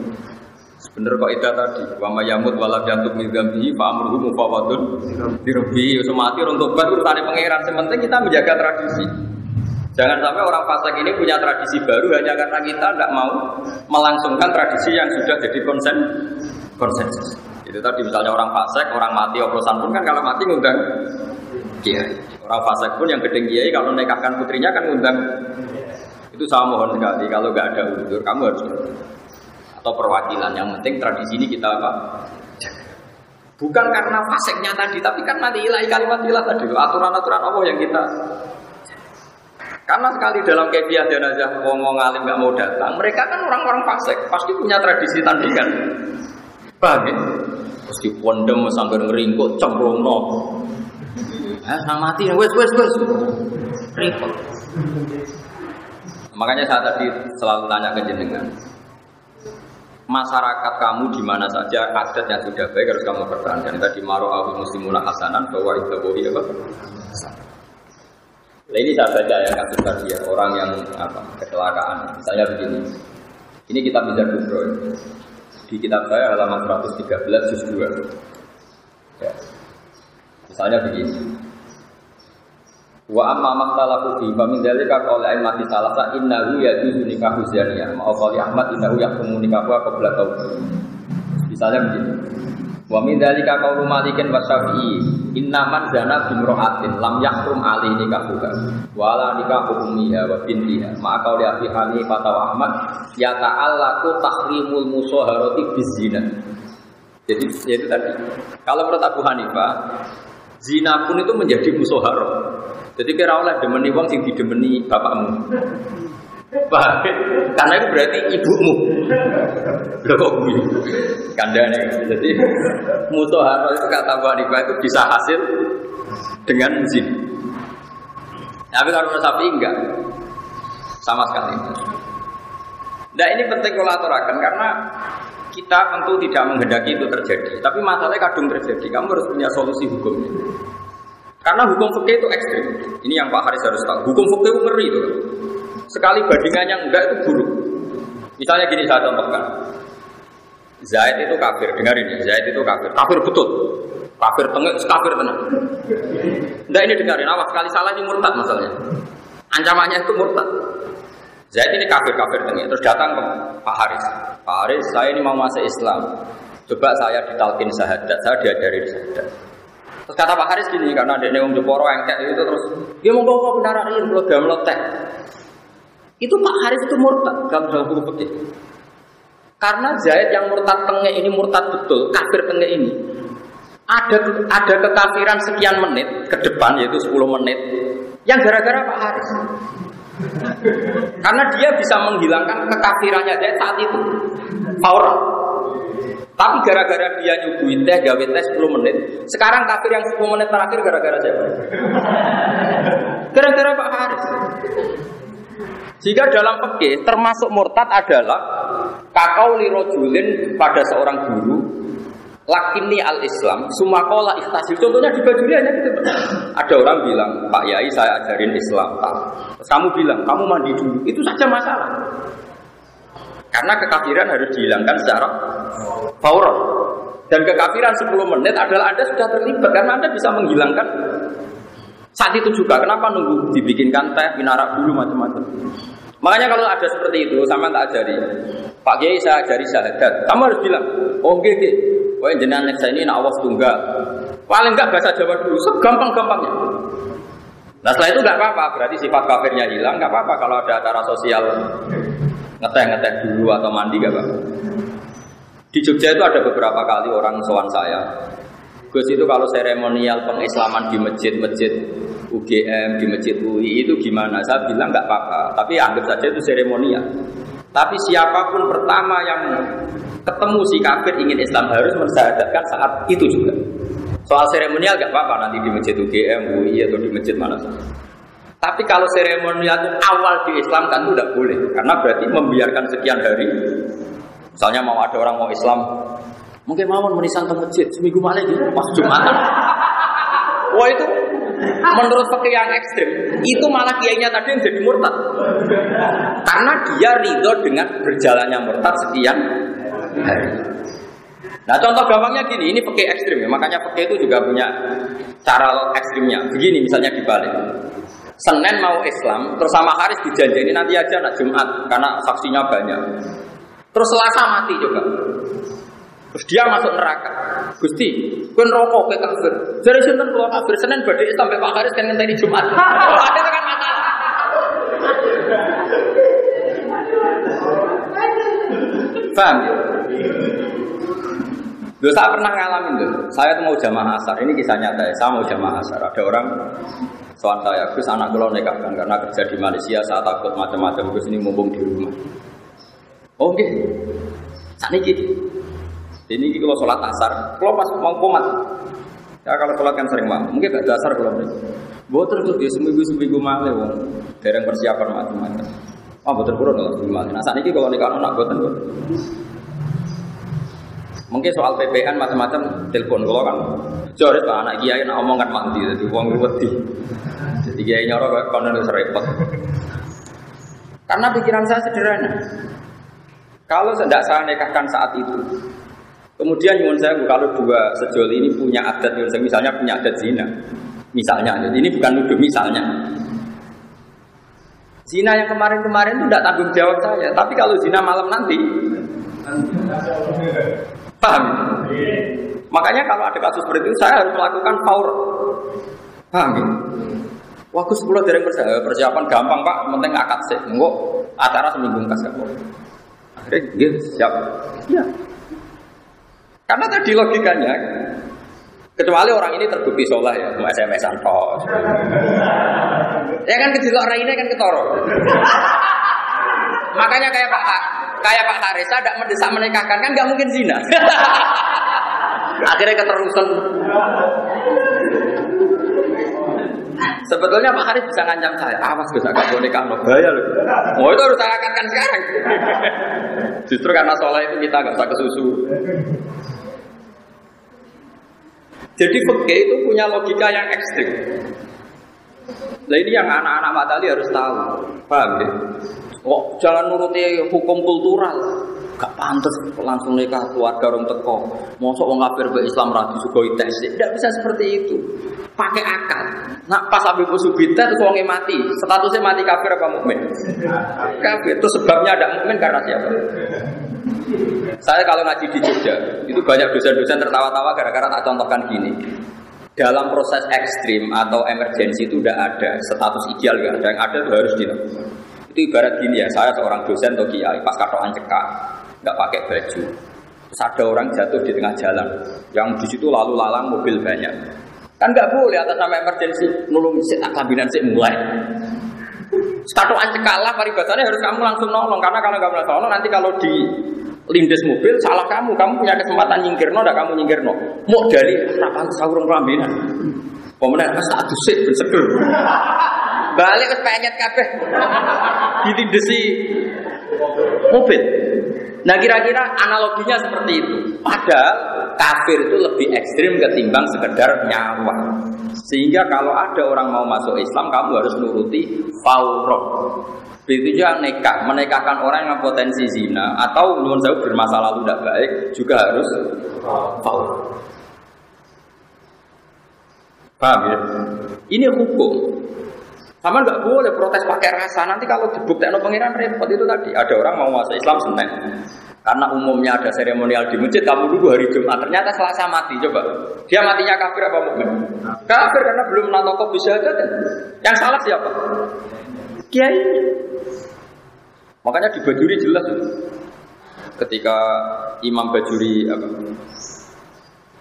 Sebener kok itu tadi, wa yamut wala jantuk fa amruhu mufawadun dirbi semati untuk bar urusane pangeran. Sementing kita menjaga tradisi. Jangan sampai orang fasik ini punya tradisi baru hanya karena kita tidak mau melangsungkan tradisi yang sudah jadi konsen konsensus. Itu tadi misalnya orang fasik, orang mati oplosan pun kan kalau mati ngundang kiai. Orang fasik pun yang gedeng kiai kalau nekahkan putrinya kan ngundang itu saya mohon sekali kalau nggak ada unsur kamu harus atau perwakilan. Yang penting tradisi ini kita apa? Bukan karena faseknya tadi, tapi kan nanti ilahi kalimat ilah tadi, aturan-aturan Allah yang kita karena sekali dalam kebiasaan jenazah ngomong alim nggak mau datang, mereka kan orang-orang fasik, pasti punya tradisi tandingan. Paham ya? Pasti pondem sampai ngeringkut, cemplung no. Eh, mati, wes wes wes. Repot. Makanya saya tadi selalu tanya ke jenengan. Masyarakat kamu di mana saja adat yang sudah baik harus kamu pertahankan. Tadi maro abu muslimuna hasanan bahwa itu bohi apa? Nah, ini saya baca ya kasus tadi ya orang yang apa kecelakaan. Misalnya begini. Ini kita bisa kubro ya. Di kitab saya halaman 113 juz 2. Ya. Misalnya begini. Wa amma makhtalafu fi fa min dzalika qala mati salasa innahu yajuzu nikahu zaniyah. Mau qali Ahmad innahu yahkumu nikahu qabla taubat. Misalnya begini. Wa min dzalika qaulu Malikin wa Syafi'i inna man zana bimra'atin lam yahrum ali nikahuha wa la nikahu ummiha wa bintiha. Ma qauli Abi Hanifah wa Ahmad ya ta'allaqu tahrimul musaharati bizina. Jadi itu tadi. Kalau menurut Abu Hanifah, zina pun itu menjadi musaharah. Jadi kira oleh demeni wong sing didemeni bapakmu. Paham? Karena itu berarti ibumu. Loh kok bumi? Kandane. Jadi mutoharo itu kata Hanifah itu bisa hasil dengan zin. Tapi kalau sapi enggak. Sama sekali. Nah ini penting kalau aturakan karena kita tentu tidak menghendaki itu terjadi. Tapi masalahnya kadung terjadi. Kamu harus punya solusi hukumnya. Karena hukum fikih itu ekstrim. Ini yang Pak Haris harus tahu. Hukum fikih itu ngeri itu. Sekali bandingannya enggak itu buruk. Misalnya gini saya contohkan. Zaid itu kafir, dengar ini, Zaid itu kafir. Kafir betul. Kafir tengah, kafir tenang. Enggak ini dengarin, awas sekali salah ini murtad masalahnya. Ancamannya itu murtad. Zaid ini kafir-kafir tengah. Terus datang ke Pak Haris. Pak Haris, saya ini mau masuk Islam. Coba saya ditalkin sahadat, saya diajari sahadat. Terus kata Pak Haris gini, karena ada yang Jeporo engkek itu terus, dia mau bawa benar ini kalau dia meletek. Itu Pak Haris itu murtad dalam dalam buku putih. Karena Zaid yang murtad tengah ini murtad betul, kafir tengah ini. Ada ada kekafiran sekian menit ke depan yaitu 10 menit yang gara-gara Pak Haris. Karena dia bisa menghilangkan kekafirannya Zaid saat itu. Fauran. Tapi gara-gara dia nyuguhin teh, gawe teh 10 menit. Sekarang kafir yang 10 menit terakhir gara-gara siapa? Gara-gara Pak Haris. Jika dalam fikih termasuk murtad adalah kakau lirojulin pada seorang guru lakini al Islam sumakola ikhtasil contohnya di bajunya hanya gitu ada orang bilang Pak Yai saya ajarin Islam. Terus kamu bilang kamu mandi dulu itu saja masalah karena kekafiran harus dihilangkan secara fauron dan kekafiran 10 menit adalah anda sudah terlibat karena anda bisa menghilangkan. Saat itu juga kenapa nunggu dibikinkan teh minarak dulu macam-macam. Makanya kalau ada seperti itu sama tak ajari. Pak Kiai saya ajari syahadat. Kamu harus bilang oh gede Wah jenengan saya ini nak awas tunggal. Paling enggak bahasa Jawa dulu, segampang-gampangnya. Nah setelah itu nggak apa-apa, berarti sifat kafirnya hilang, nggak apa-apa kalau ada acara sosial ngeteh-ngeteh dulu atau mandi nggak apa-apa. Di Jogja itu ada beberapa kali orang sowan saya. Gus itu kalau seremonial pengislaman di masjid-masjid UGM, di masjid UI itu gimana? Saya bilang nggak apa-apa, tapi anggap saja itu seremonial. Tapi siapa pun pertama yang ketemu si kafir ingin Islam harus mensyahadatkan saat itu juga. Soal seremonial gak apa-apa nanti di masjid UGM, UI atau di masjid mana. Tapi kalau seremonial itu awal di Islam kan itu tidak boleh karena berarti membiarkan sekian hari. Misalnya mau ada orang mau Islam, mungkin mau menisan ke masjid seminggu malam gitu pas Jumatan. Wah itu menurut fakir yang ekstrim itu malah kiainya tadi yang jadi murtad karena dia ridho dengan berjalannya murtad sekian hari. Nah contoh gampangnya gini, ini pakai ekstrim ya, makanya pakai itu juga punya cara ekstrimnya. Begini misalnya dibalik. Senin mau Islam, terus sama Haris dijanjini nanti aja nak Jumat karena saksinya banyak. Terus Selasa mati juga. Terus dia masuk neraka. Gusti, kuen rokok ke kafir. Jadi sinten kalau kafir Senin badai sampai Pak Haris kan ngenteni Jumat. Ada kan masalah. Paham ya? Loh, saya pernah ngalamin tuh. Saya tuh mau jamaah asar. Ini kisah nyata ya. Saya mau jamaah asar. Ada orang soal saya, Gus anak kalau nikahkan karena kerja di Malaysia. Saya takut macam-macam. Gus ini mumpung di rumah. Oh, oke. Okay. Saat ini ini kalau sholat asar, kalau pas mau komat, ya kalau sholat kan sering malam, mungkin gak dasar kalau ini. Buat terus dia seminggu seminggu malam, wong dereng persiapan macam-macam. Oh, kurang kalau seminggu Nah saat ini kalau nikah anak buatan buat. Mungkin soal PPN macam-macam telepon kalau kan Jores pak anak kiai nak omong kan mati jadi uang wedi. Jadi kiai nyorok kayak konon itu repot. Karena pikiran saya sederhana. Kalau tidak saya nikahkan saat itu, kemudian nyuwun saya kalau dua sejoli ini punya adat nyuwun saya misalnya punya adat zina, misalnya, jadi ini bukan nuduh misalnya. Zina yang kemarin-kemarin itu tidak tanggung jawab saya, tapi kalau zina malam nanti, Paham? Makanya kalau ada kasus seperti itu saya harus melakukan faur. Paham ya? Sepuluh dari persiapan gampang pak, penting akad sih. Enggak, acara seminggu kas kok. Akhirnya dia siap. Ya. Karena tadi logikanya, kecuali orang ini terbukti sholat ya, mau SMS-an Ya kan kecil orang ini kan ketoro. Makanya kayak Pak kayak Pak Harisa tidak mendesak menikahkan kan nggak mungkin zina. Akhirnya keterusan. Sebetulnya Pak Haris bisa ngancam saya, awas bisa gak boleh kamu bahaya loh. Oh itu harus saya akankan sekarang. Justru karena sholat itu kita nggak usah kesusu. Jadi fakih itu punya logika yang ekstrim. Nah ini yang anak-anak matali harus tahu, paham ya? Kok jangan nuruti hukum kultural. Gak pantas langsung nikah keluarga orang teko. Mosok wong kafir be Islam radi sugoi tes. Tidak bisa seperti itu. Pakai akal. Nah pas Habib Subita terus wongnya mati. Statusnya mati kafir apa mukmin? Kafir. Itu sebabnya ada mukmin karena siapa? Saya kalau ngaji di Jogja, itu banyak dosen-dosen tertawa-tawa gara-gara tak contohkan gini. Dalam proses ekstrim atau emergensi itu tidak ada status ideal gak ada. Yang ada itu harus dilakukan. Itu ibarat gini ya, saya seorang dosen atau kiai pas katoan cekak, nggak pakai baju. Terus ada orang jatuh di tengah jalan, yang di situ lalu lalang mobil banyak. Kan nggak boleh atas nama emergensi nulung si kabinet si mulai. Katoan cekak lah paribasannya harus kamu langsung nolong karena kalau nggak langsung nolong nanti kalau di lindes mobil salah kamu, kamu punya kesempatan nyingkir no, dah kamu nyingkir no. Mau dari rapan sahurung kelambinan. Pemenang pas tak dusik berseger. Balik ke penyet kabeh. Ditindesi mobil. Nah kira-kira analoginya seperti itu. Padahal kafir itu lebih ekstrim ketimbang sekedar nyawa. Sehingga kalau ada orang mau masuk Islam, kamu harus nuruti fauroh. Begitu juga nekah, menikahkan orang yang potensi zina atau menurut saya bermasa lalu tidak baik juga harus fauroh. Paham ya? Ini hukum. Sama nggak boleh protes pakai rasa. Nanti kalau dibuktikan pengiran repot itu tadi. Ada orang mau masuk Islam seneng. Karena umumnya ada seremonial di masjid, kamu dulu hari Jumat. Ternyata Selasa mati, coba. Dia matinya kafir apa mukmin? Kafir karena belum natoko bisa aja. Yang salah siapa? Kiai. Makanya di Bajuri jelas ketika Imam Bajuri apa,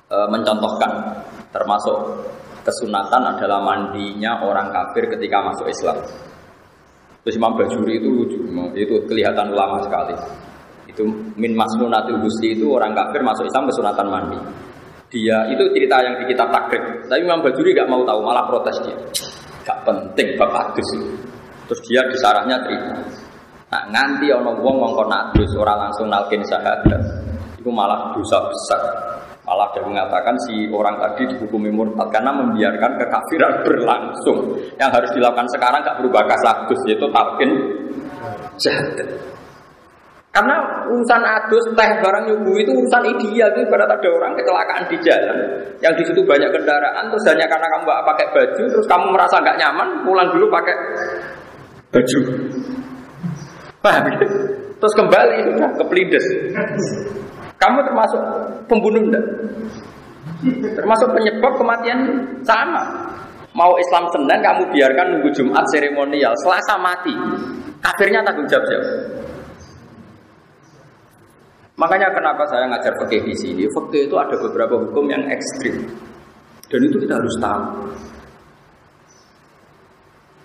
e, mencontohkan termasuk kesunatan adalah mandinya orang kafir ketika masuk Islam. Terus Imam Bajuri itu lucu, itu kelihatan ulama sekali. Itu min masnunatil husli itu orang kafir masuk Islam kesunatan mandi. Dia itu cerita yang di kitab takrib. Tapi Imam Bajuri gak mau tahu, malah protes dia. Gak penting bapak adus Terus dia di sarahnya terima. Nah, nganti ono wong ngongkon adus orang langsung nalkin syahadat. Itu malah dosa besar. Malah dia mengatakan si orang tadi dihukumi murtad karena membiarkan kekafiran berlangsung. Yang harus dilakukan sekarang gak berubah kasadus yaitu talkin syahadat. Karena urusan adus, teh, barang nyubu itu urusan ideal itu pada ada orang kecelakaan di jalan, yang di situ banyak kendaraan, terus hanya karena kamu nggak pakai baju, terus kamu merasa nggak nyaman, pulang dulu pakai baju. Paham ya? Terus kembali sudah ke pelindes. Kamu termasuk pembunuh enggak? Termasuk penyebab kematian sama. Mau Islam Senin kamu biarkan nunggu Jumat seremonial, Selasa mati. Kafirnya tanggung jawab siapa? Makanya kenapa saya ngajar fikih di sini? Fikih itu ada beberapa hukum yang ekstrim. Dan itu kita harus tahu.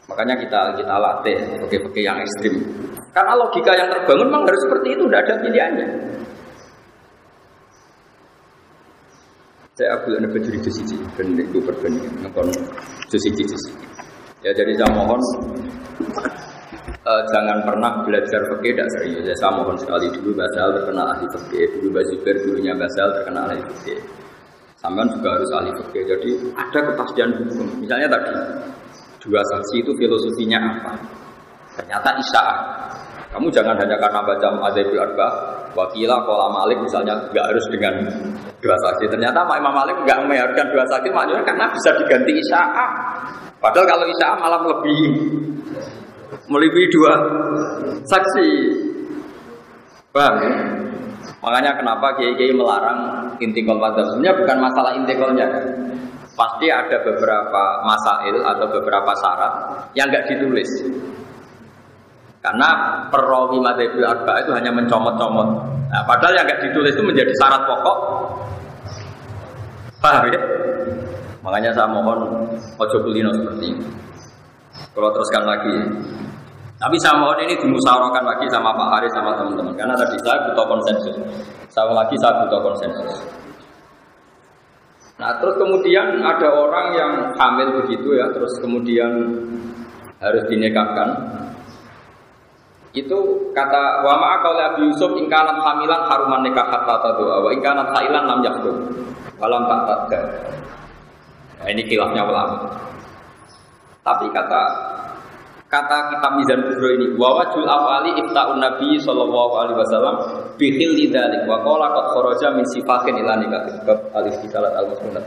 Makanya kita kita latih fikih-fikih yang ekstrim. Karena logika yang terbangun memang harus seperti itu, tidak ada pilihannya. Saya aku ada berdiri di sini, dan itu perbandingan, nonton di sini, Ya jadi saya mohon uh, jangan pernah belajar fikih tidak serius. Ya, saya mohon sekali dulu Basal terkenal ahli fikih, dulu Basibir dulunya Basal terkenal ahli fikih. Sampai juga harus ahli fikih. Jadi ada kepastian hukum. Misalnya tadi dua saksi itu filosofinya apa? Ternyata isyaah. Kamu jangan hanya karena baca Madzhabul Arba, wakila kola Malik misalnya nggak harus dengan dua saksi. Ternyata Imam Malik nggak mengharuskan dua saksi maknanya karena bisa diganti isyaah. Padahal kalau isyaah malam lebih melebihi dua saksi. Paham ya? Makanya kenapa kiai-kiai melarang intikal pada Sebenarnya bukan masalah intikalnya. Pasti ada beberapa masail atau beberapa syarat yang nggak ditulis. Karena perawi madzhabil arba itu hanya mencomot-comot. Nah, padahal yang nggak ditulis itu menjadi syarat pokok. Paham ya? Makanya saya mohon ojo kulino seperti ini. Kalau teruskan lagi, tapi saya mohon ini dimusyawarahkan lagi sama Pak Haris sama teman-teman karena tadi saya butuh konsensus. Saya lagi saya butuh konsensus. Nah terus kemudian ada orang yang hamil begitu ya, terus kemudian harus dinikahkan. Itu kata wa ma'akal Abi Yusuf ingkanat hamilan haruman nikah hatta doa wa ingkanat hailan lam yakhdum walam tak tadga. Nah, ini kilafnya ulama. Tapi kata kata kitab Mizan Kubro ini wa wajul afali ifta'un nabi sallallahu alaihi wasallam bihil lidzalik wa qala qad kharaja min sifatin ila nikatin bab alif salat al musnad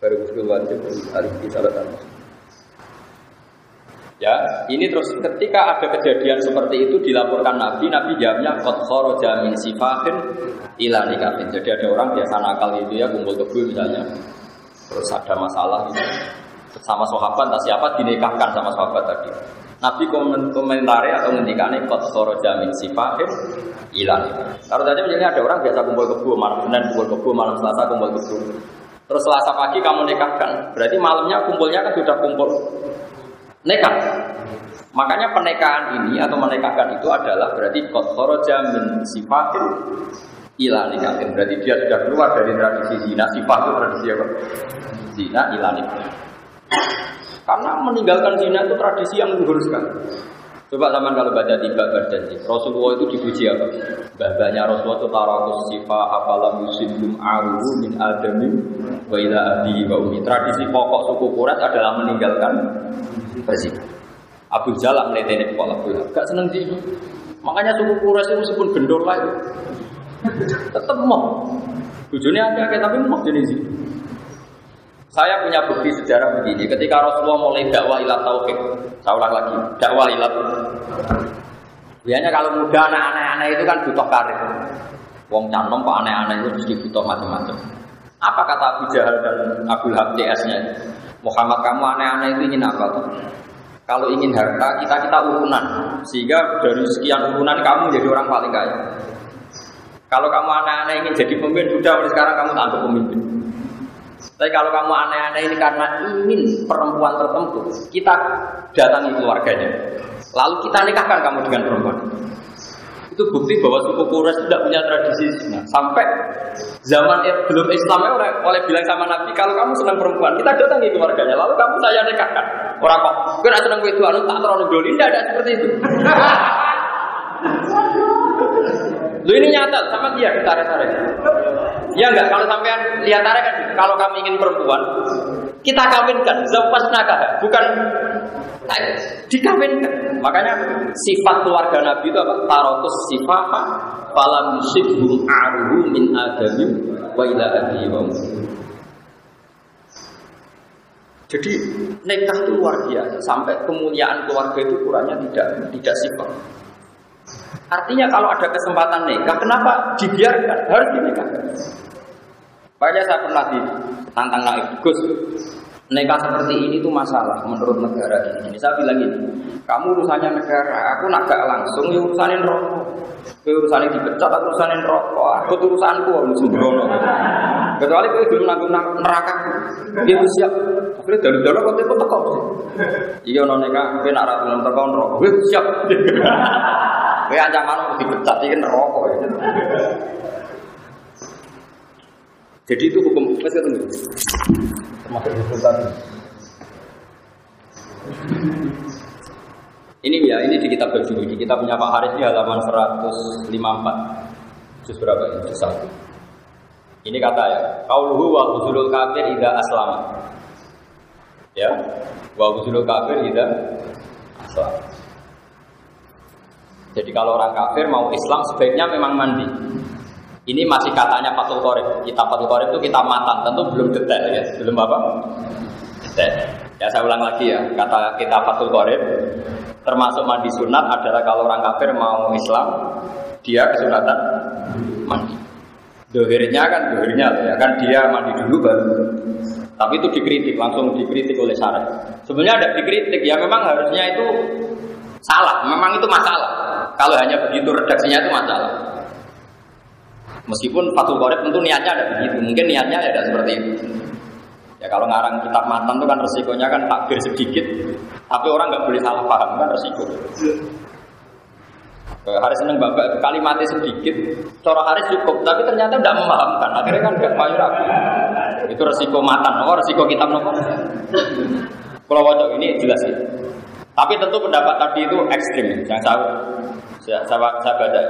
baru usul wajib alif salat al Ya, ini terus ketika ada kejadian seperti itu dilaporkan Nabi, Nabi jawabnya qad kharaja min sifatin ila nikatin. Jadi ada orang biasa nakal itu ya kumpul kebo misalnya. Terus ada masalah gitu sama sahabat entah siapa dinikahkan sama sahabat tadi. Nabi komentari atau ngendikane kot soro jamin sifahin ilan. Kalau saja misalnya ada orang biasa kumpul kebu malam Senin kumpul kebu malam Selasa kumpul kebu. Terus Selasa pagi kamu nikahkan, berarti malamnya kumpulnya kan sudah kumpul nikah. Makanya pernikahan ini atau menikahkan itu adalah berarti kot soro jamin sifahin ilan. Berarti dia sudah keluar dari tradisi zina. Sifat itu tradisi apa? Zina ilan. Karena meninggalkan zina itu tradisi yang luhur sekali. Coba zaman kalau baca tiba berjanji, Rasulullah itu dipuji apa? Bahbahnya Rasulullah itu tarakus sifa apalam yusibum aruhu min adami wa ila abi wa umi. Tradisi pokok suku Quraisy adalah meninggalkan berzina. Abu Jalal melihat kepala Abu Gak seneng sih. Makanya suku Quraisy itu meskipun lah itu tetap mau. Tujuannya ada tapi mau jenis itu. Saya punya bukti sejarah begini, ketika Rasulullah mulai dakwah ilat tauhid, saya ulang lagi, dakwah ilat. Biasanya kalau muda anak-anak itu kan butuh karir. Wong canom pak aneh-aneh itu mesti butuh macam-macam. Apa kata Abu Jahal dan Abu Lahab CS-nya? Muhammad kamu aneh-aneh itu ingin apa tuh? Kalau ingin harta, kita kita urunan. Sehingga dari sekian urunan kamu jadi orang paling kaya. Kalau kamu aneh-aneh ingin jadi pemimpin, sudah sekarang kamu tak pemimpin. Tapi kalau kamu aneh-aneh ini karena ingin perempuan tertentu, kita datangi keluarganya. Lalu kita nikahkan kamu dengan perempuan. Itu bukti bahwa suku Quraisy tidak punya tradisi zina. Sampai zaman belum Islam oleh, oleh bilang sama Nabi, kalau kamu senang perempuan, kita datangi keluarganya. Lalu kamu saya nikahkan. Orang kok, kira senang itu anu tak terlalu doli, tidak ada seperti itu. Lu ini nyata sama dia ditarik-tarik. Ya enggak, kalau sampean lihat tarik kan, kalau kami ingin perempuan, kita kawinkan, zapas nakah, bukan dikawinkan. Makanya sifat keluarga Nabi itu apa? Tarotus sifat falam yusibhum aruhu min adami wa ila jadi nikah itu luar biasa sampai kemuliaan keluarga itu kurangnya tidak tidak sifat. Artinya kalau ada kesempatan nikah, kenapa dibiarkan? Harus dinikahkan. Makanya saya pernah ditantang naik Gus, nikah seperti ini tuh masalah menurut negara ini. Saya bilang ini, kamu urusannya negara, aku nak gak langsung ya urusanin rokok. Kau urusannya dipecat, aku urusanin rokok. Aku urusanku, aku sembrono. Kecuali kau belum nanggung neraka, dia siap. Akhirnya dari dalam kau telepon teko. Iya non nikah, kau nak ratu teko rokok, siap. Kowe ancaman mau dipecat iki neraka ya. Jadi itu hukum wis ketemu. Termasuk hukum tadi. Ini ya, ini di kitab di Kita punya Pak Haris di halaman 154. Juz berapa ini? Juz satu. Ini kata ya, kauluhu wa huzulul kafir ida aslama. Ya, wa huzulul kafir ida aslama. Jadi kalau orang kafir mau Islam sebaiknya memang mandi. Ini masih katanya Fatul Qorib. Kita Fatul Qorib itu kita matan, tentu belum detail ya. Belum apa? Detail. Ya saya ulang lagi ya, kata kita Fatul Qorib termasuk mandi sunat adalah kalau orang kafir mau Islam dia kesunatan mandi. Dohirnya kan dohirnya ya kan dia mandi dulu baru. Tapi itu dikritik langsung dikritik oleh syarat. Sebenarnya ada dikritik ya memang harusnya itu salah, memang itu masalah. Kalau hanya begitu redaksinya itu masalah. Meskipun Fatul Qorib tentu niatnya ada begitu, mungkin niatnya ada seperti itu. Ya kalau ngarang kitab mantan itu kan resikonya kan takbir sedikit, tapi orang nggak boleh salah paham kan resiko. Hari seneng bapak kalimatnya sedikit, cara hari cukup, tapi ternyata tidak memahamkan. Akhirnya kan gak mayu ragu. Itu resiko matan, oh resiko kitab nopo. Kalau wajah ini jelas sih. Tapi tentu pendapat tadi itu ekstrim, yang saya saya, saya, saya baca.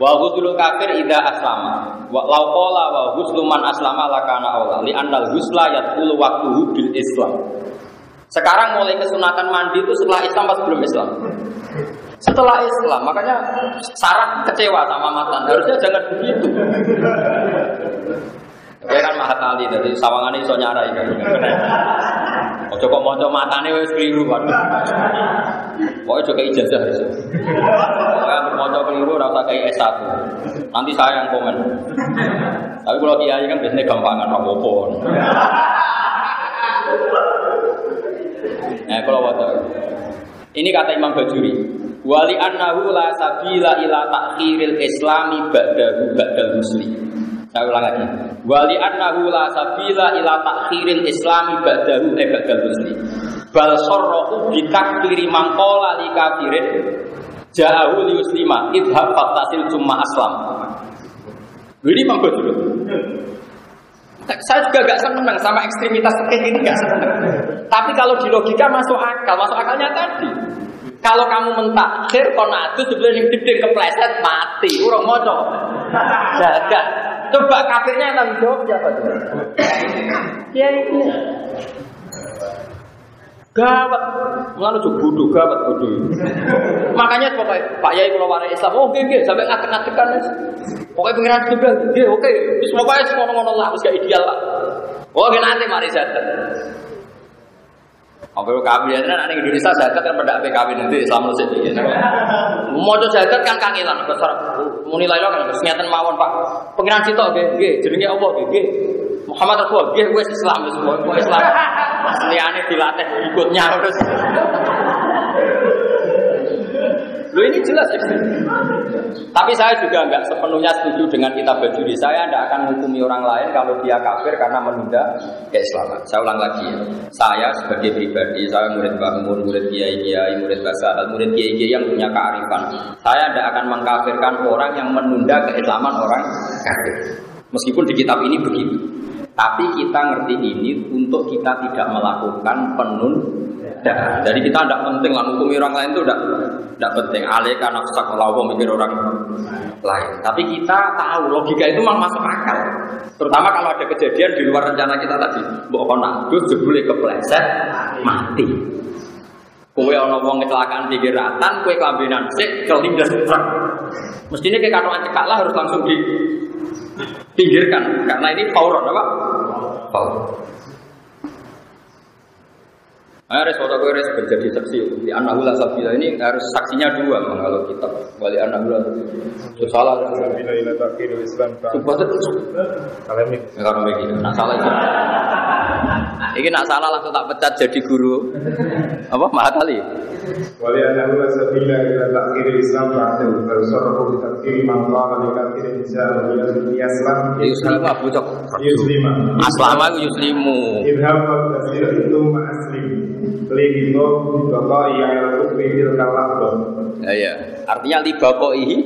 Wa ghuslu kafir ida aslama. Wa law qala wa ghuslu man aslama lakana aula li annal ghusla yadkhulu waqtuhu bil Islam. Sekarang mulai kesunatan mandi itu setelah Islam pas belum Islam? Setelah Islam, makanya Sarah kecewa sama matan. Harusnya jangan begitu. Dia kan mahat ali dari sawangannya iso nyarai kan. Ojo kok maca matane wis keliru waduh. Pokoke aja ijazah harus. Pokoke ambil maca keliru ora usah kayak S1. Nanti saya yang komen. Tapi kalau kiai kan biasanya gampangan apa-apa. Nah, kalau waktu ini kata Imam Bajuri, wali annahu la sabila ila takhiril islami ba'dahu ba'dal muslim. Saya ulang lagi. Wali annahu la sabila ila takhiril islami ba'dahu e ba'dal muslim. Bal sarrahu bi takfiri man qala li kafirin ja'ahu li muslima idhab fatasil cumma aslam. Ini mampu dulu. Saya juga gak senang sama ekstremitas seperti ini gak senang. Tapi kalau di logika masuk akal, masuk akalnya tadi. Kalau kamu mentakhir konadus sebelum yang gede kepleset mati, urung moco. Jaga. Coba yang tanggung jawab siapa tuh? Ya ini. Gawat, mana tuh bodoh, gawat bodoh. Makanya pokoknya Pak Yai kalau warai Islam, oh gini, sampai ngatek-ngatekan. Pokoknya pengiran juga, gini, oke. Terus pokoknya semua ngono lah, harus gak ideal lah. Oh, gini nanti mari zakat. Oke, kawin ya, nanti Indonesia zakat kan pada kawin nanti Islam musik ya. Mau zakat kan kangilan besar. Muni lailo kan keseniatan mawon Pak. Pengiran sitok nggih, nggih, jenenge apa nggih? Muhammad Rasul, nggih wis Islam wis Islam. Asliane dilatih ikutnya terus. Lo ini jelas ekstrim. Tapi saya juga nggak sepenuhnya setuju dengan kitab bajuri. Saya tidak akan menghukumi orang lain kalau dia kafir karena menunda keislaman. Saya ulang lagi ya. Saya sebagai pribadi, saya murid bangun, murid kiai kiai, murid bahasa murid kiai kiai yang punya kearifan. Saya tidak akan mengkafirkan orang yang menunda keislaman orang kafir. Meskipun di kitab ini begitu. Tapi kita ngerti ini untuk kita tidak melakukan Jadi kita tidak penting lah hukum orang lain itu tidak tidak penting. Alih karena nafsak melawan mikir orang lain. Tapi kita tahu logika itu memang masuk akal. Terutama kalau ada kejadian di luar rencana kita tadi. Mbok kono terus jebule kepleset mati. Kue ono wong kecelakaan di geratan, kue kelambinan sik kelindas truk. Mestinya kayak katoan cekak lah harus langsung di pinggirkan karena ini fauron apa? Fauron. Harus foto harus menjadi saksi. Di anak ulah sabila ini harus saksinya dua. Bang kalau kita wali anak ulah salah Sabila ila takhirul Islam Coba Kalau ini kalau begitu nak salah itu. Ini nak salah langsung tak pecat jadi guru. Apa? Mahal kali wali anak ulah sabila ila takhirul Islam Ba'da Bersarahu bi takhiri man qala li takhiril Islam Ila Islam Yuslimu abu cok Yuslima Aslama itu yuslimu Idham wa tasir itu ma'aslim Ya, ya. Artinya libakoihi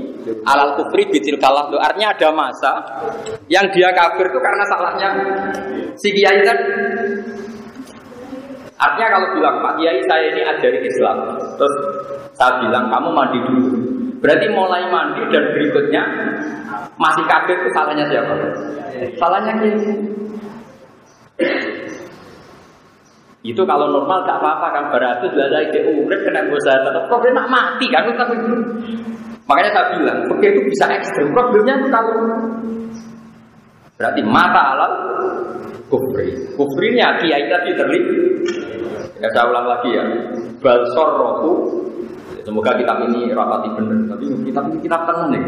alal kufri bitil kalah Artinya ada masa yang dia kafir itu karena salahnya si kiai kan. Artinya kalau bilang Pak Kiai saya ini ajari Islam, terus saya bilang kamu mandi dulu. Berarti mulai mandi dan berikutnya masih kafir itu salahnya siapa? Salahnya kiai. Itu kalau normal gak apa-apa kan beratus lah saya ke urip kena dosa tetap problem nak mati kan makanya saya bilang begitu itu bisa ekstrim problemnya itu kalau berarti mata alal kufri. Kufrinya kiai tadi terlibat ya saya ulang lagi ya. Balsor rohu semoga kitab ini rapati benar tapi kitab ini kitab tenang nih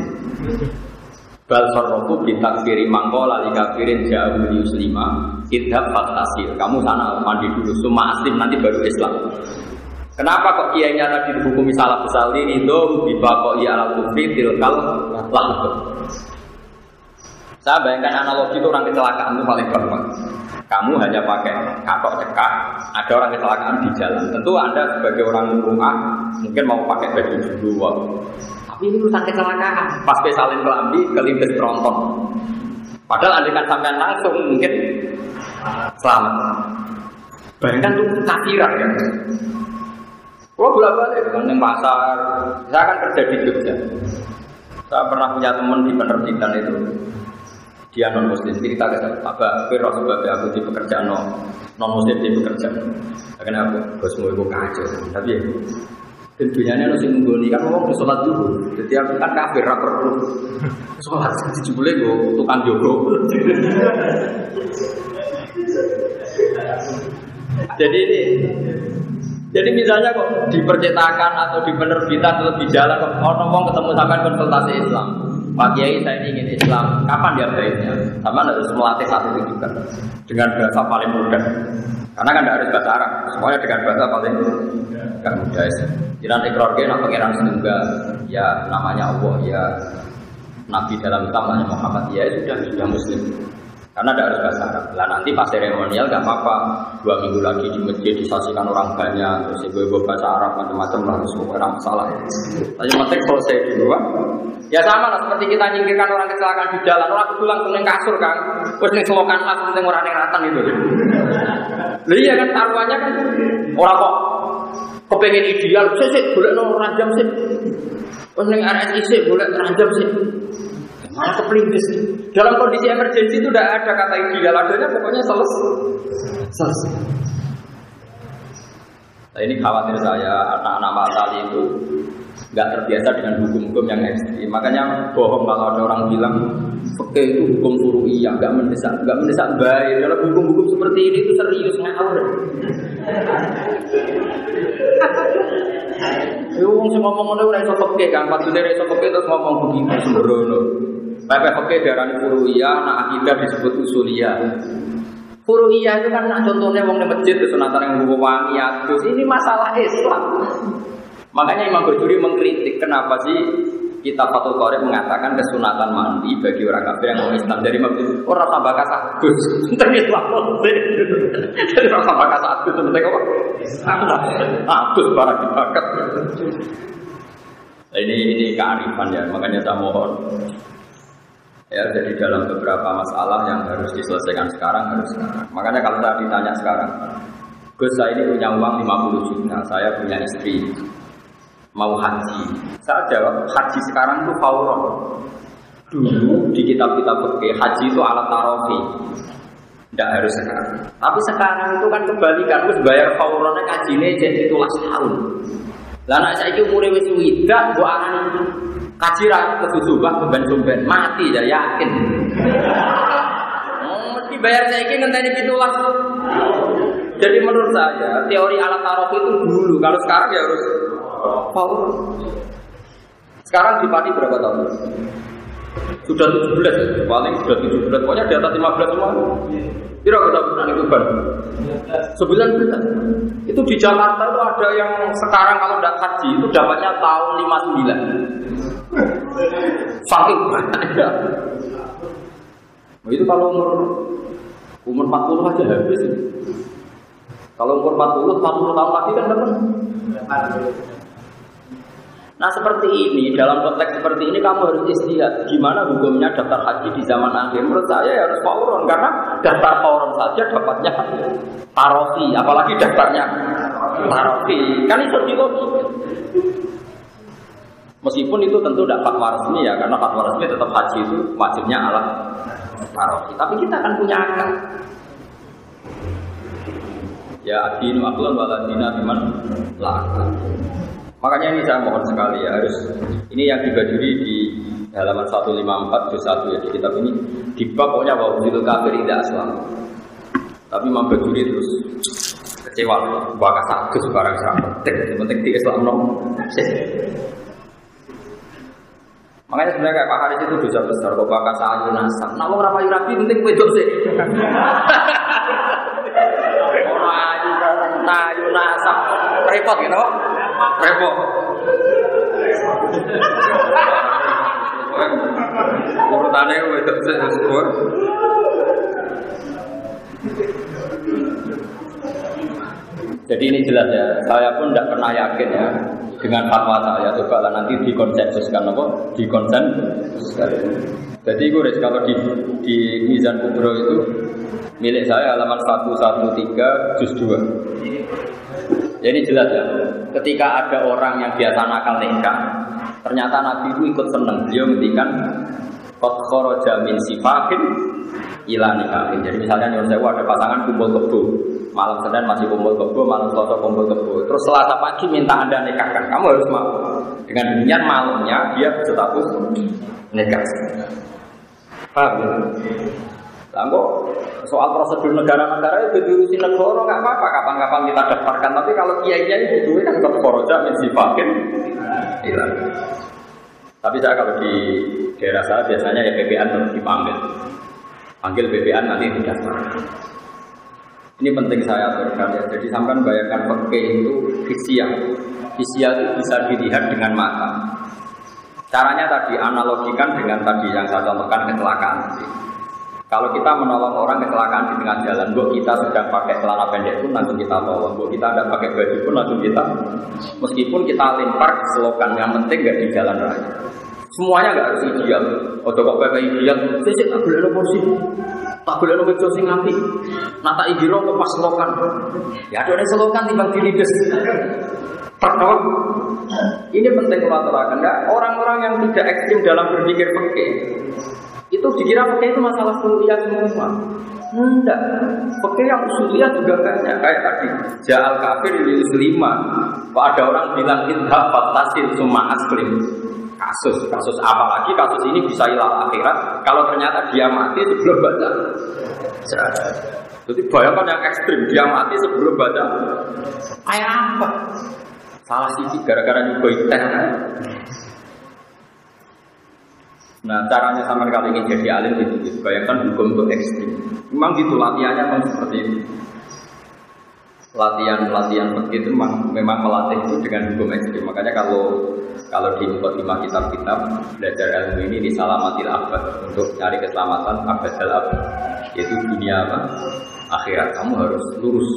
Bal sarrofu bitakfiri mangkola li kafirin jauh yuslima idhab fatasir. Kamu sana mandi dulu, semua aslim nanti baru Islam. Kenapa kok kiainya tadi dihukumi salah besar ini itu kok ia ala kufri tilkal lahdu. Saya bayangkan analogi itu orang kecelakaan itu paling gampang. Kamu hanya pakai katok cekak, ada orang kecelakaan di jalan. Tentu Anda sebagai orang rumah mungkin mau pakai baju dulu. Ini urusan kecelakaan. Pas salin kelambi, kelindes tronton. Padahal andikan sampean langsung mungkin selamat. Bayangkan itu kafiran ya. Kalau bolak balik dengan pasar, saya kan kerja di Jogja. Saya pernah punya teman di penerbitan itu. Dia non muslim cerita ke saya, Pak Firo sebab aku di pekerjaan non muslim di pekerjaan. Karena aku bosmu itu kacau, tapi ya dan dunia ini harus menggoni kan ngomong sholat dulu. Jadi aku kan kafir rapper perlu sholat. Jadi jebule gue tukang jogo. Jadi ini jadi misalnya kok di percetakan atau di penerbitan atau di jalan kok ngomong ketemu sampai konsultasi Islam. Pak Kiai saya ingin Islam. Kapan dia baiknya? Sama harus melatih satu itu juga dengan bahasa paling mudah. Karena kan tidak harus bahasa Arab, semuanya dengan bahasa paling kan mudah. Jiran ikrar nak pangeran ya namanya Allah, ya Nabi dalam Islam Muhammad, ya sudah sudah Muslim. Karena tidak harus bahasa Arab. Lah nanti pas seremonial gak apa-apa. Dua minggu lagi di masjid disaksikan orang banyak. Terus ibu-ibu bahasa Arab macam-macam lah. Semua orang masalah. Tapi penting selesai dulu. Ya sama lah seperti kita nyingkirkan orang kecelakaan di jalan. Orang pulang ke kasur kan. Terus nih selokan lah. Terus orang yang ratan itu. Lah iya kan taruhannya kan. Orang kok kepengen ideal, sih sih boleh nol rajam sih. Oh neng RSI sih boleh rajam sih. Malah kepelintis. Dalam kondisi emergensi itu tidak ada kata ideal, adanya pokoknya selesai. Selesai. Nah, ini khawatir saya anak-anak masal itu nggak terbiasa dengan hukum-hukum yang ekstrim. Makanya bohong kalau ada orang bilang Oke itu hukum furu'iyah, nggak mendesak, nggak mendesak baik. Kalau hukum-hukum seperti ini itu serius ngawur. Yo wong sing ngomong ngono ora iso peke kan, maksudnya ora iso peke terus ngomong begitu sembrono. Pepe peke darani furu'iyah, nah akidah disebut usuliyah. Furu'iyah itu kan nah, contohnya wong di masjid kesunatan yang bawa wangi adus. Ini masalah Islam. Makanya Imam Bajuri mengkritik kenapa sih kita Fatul Qorib mengatakan kesunatan mandi bagi orang kafir yang mau Islam? Dari maksud orang tambah kasah Agus dari Islam dari orang tambah kasah Agus penting apa? Agus barang dibakat nah, ini ini kearifan ya makanya saya mohon ya jadi dalam beberapa masalah yang harus diselesaikan sekarang harus sekarang makanya kalau saya ditanya sekarang Gus saya ini punya uang 50 juta saya punya istri mau haji. Saya jawab, haji sekarang itu fauron. Dulu di kitab-kitab fikih haji itu alat tarofi. Tidak harus sekarang. Tapi sekarang itu kan kebalikan, harus bayar fauronnya kajinya jadi tulas tahun. Lah saya umure wis widak mbok arani kaji ra kesusubah keben-keben mati ya yakin. Oh, mesti bayar saya ini ngenteni pitulas. Jadi menurut saya teori alat tarof itu dulu, kalau sekarang ya harus Paul. Sekarang di Pati berapa tahun? Sudah 17 ya? Paling sudah 17. Pokoknya di atas 15 semua. Kira kita pernah itu ban? 19. Itu di Jakarta itu ada yang sekarang kalau tidak haji itu dapatnya tahun 59. Saking banyak. Nah, itu kalau umur umur 40 aja habis. Kalau umur 40, 40 tahun lagi kan dapat. Nah seperti ini, dalam konteks seperti ini kamu harus istihad. Gimana hukumnya daftar haji di zaman akhir? Menurut saya ya harus fauron Karena daftar fauron saja dapatnya tarofi Apalagi daftarnya tarofi Kan itu logika Meskipun itu tentu tidak fatwa resmi ya Karena fatwa resmi tetap haji itu wajibnya alat tarofi Tapi kita akan punya akal. Ya adinu aklan waladina biman lakal Makanya ini saya mohon sekali ya harus ini yang dibajuri di halaman 154 juz 1 ya di kitab ini di bab pokoknya bahwa itu kafir tidak aslam. Tapi Imam Bajuri terus kecewa bahwa satu barang sangat penting, penting di Islam nom. Makanya sebenarnya kayak Pak Haris itu dosa besar kok bakal sayu nasab. Nah, mau rapayu rapi penting sih. Orang ayu ayu nasab repot gitu repot. Sesuatu. Jadi ini jelas ya, saya pun tidak pernah yakin ya dengan fatwa saya. Coba lah nanti dikonsensuskan apa? Dikonsensuskan. Jadi gue kalau di, di Mizan Kubro itu milik saya halaman 113 juz 2. Jadi jelas ya, ketika ada orang yang biasa nakal nikah, ternyata Nabi itu ikut seneng. Beliau ngendikan Kot khoroja min sifahin ila nikahin. Jadi misalnya nyuruh saya ada pasangan kumpul kebo, malam Senin masih kumpul kebo, malam Selasa kumpul kebo. Terus Selasa pagi minta anda nikahkan, kamu harus mau. Dengan demikian malamnya dia berstatus nikah. Paham ya? Lah soal prosedur negara-negara itu diurusi negara nggak apa-apa kapan-kapan kita daftarkan tapi kalau kiai-kiai itu kan ke koroja min sifakin hilang. Tapi saya kalau di daerah saya biasanya ya PPN harus dipanggil. Panggil PPN nanti didaftarkan. Ini penting saya aturkan ya. Jadi sampai bayangkan pakai itu fisia. Fisia itu bisa dilihat dengan mata. Caranya tadi analogikan dengan tadi yang saya contohkan kecelakaan. Kalau kita menolong orang kecelakaan di tengah jalan, bu kita sedang pakai celana pendek pun langsung kita tolong, bu kita tidak pakai baju pun langsung kita, meskipun kita lempar selokan, yang penting nggak di jalan raya. Semuanya nggak harus ideal. Oh coba pakai ideal, sih tak boleh kursi. Tak boleh nomor sing nanti. Nata ibiro ke pas selokan. Ya ada selokan timbang dilides. Terkawat. Ini penting kalau aturakan. Orang-orang yang tidak ekstrim dalam berpikir fikih itu dikira fikih itu masalah kuliah semua. Enggak. Fikih yang usuliyah juga banyak. Kayak tadi, Ja'al kafir di lima. Ada orang bilang idhab fatasil summa aslim. Kasus, kasus apa lagi? Kasus ini bisa hilang akhirat. Kalau ternyata dia mati sebelum baca. Jadi bayangkan yang ekstrim, dia mati sebelum baca. Kayak apa? Salah sisi gara-gara juga teh. Nah caranya sama kali ini jadi alim itu, bayangkan hukum itu ekstrim. Memang gitu latihannya memang seperti itu. Latihan-latihan seperti itu memang, memang melatih itu dengan hukum ekstrim. Makanya kalau kalau di lima kitab-kitab belajar ilmu ini di salamatil abad untuk cari keselamatan abad al abad yaitu dunia apa akhirat kamu harus lurus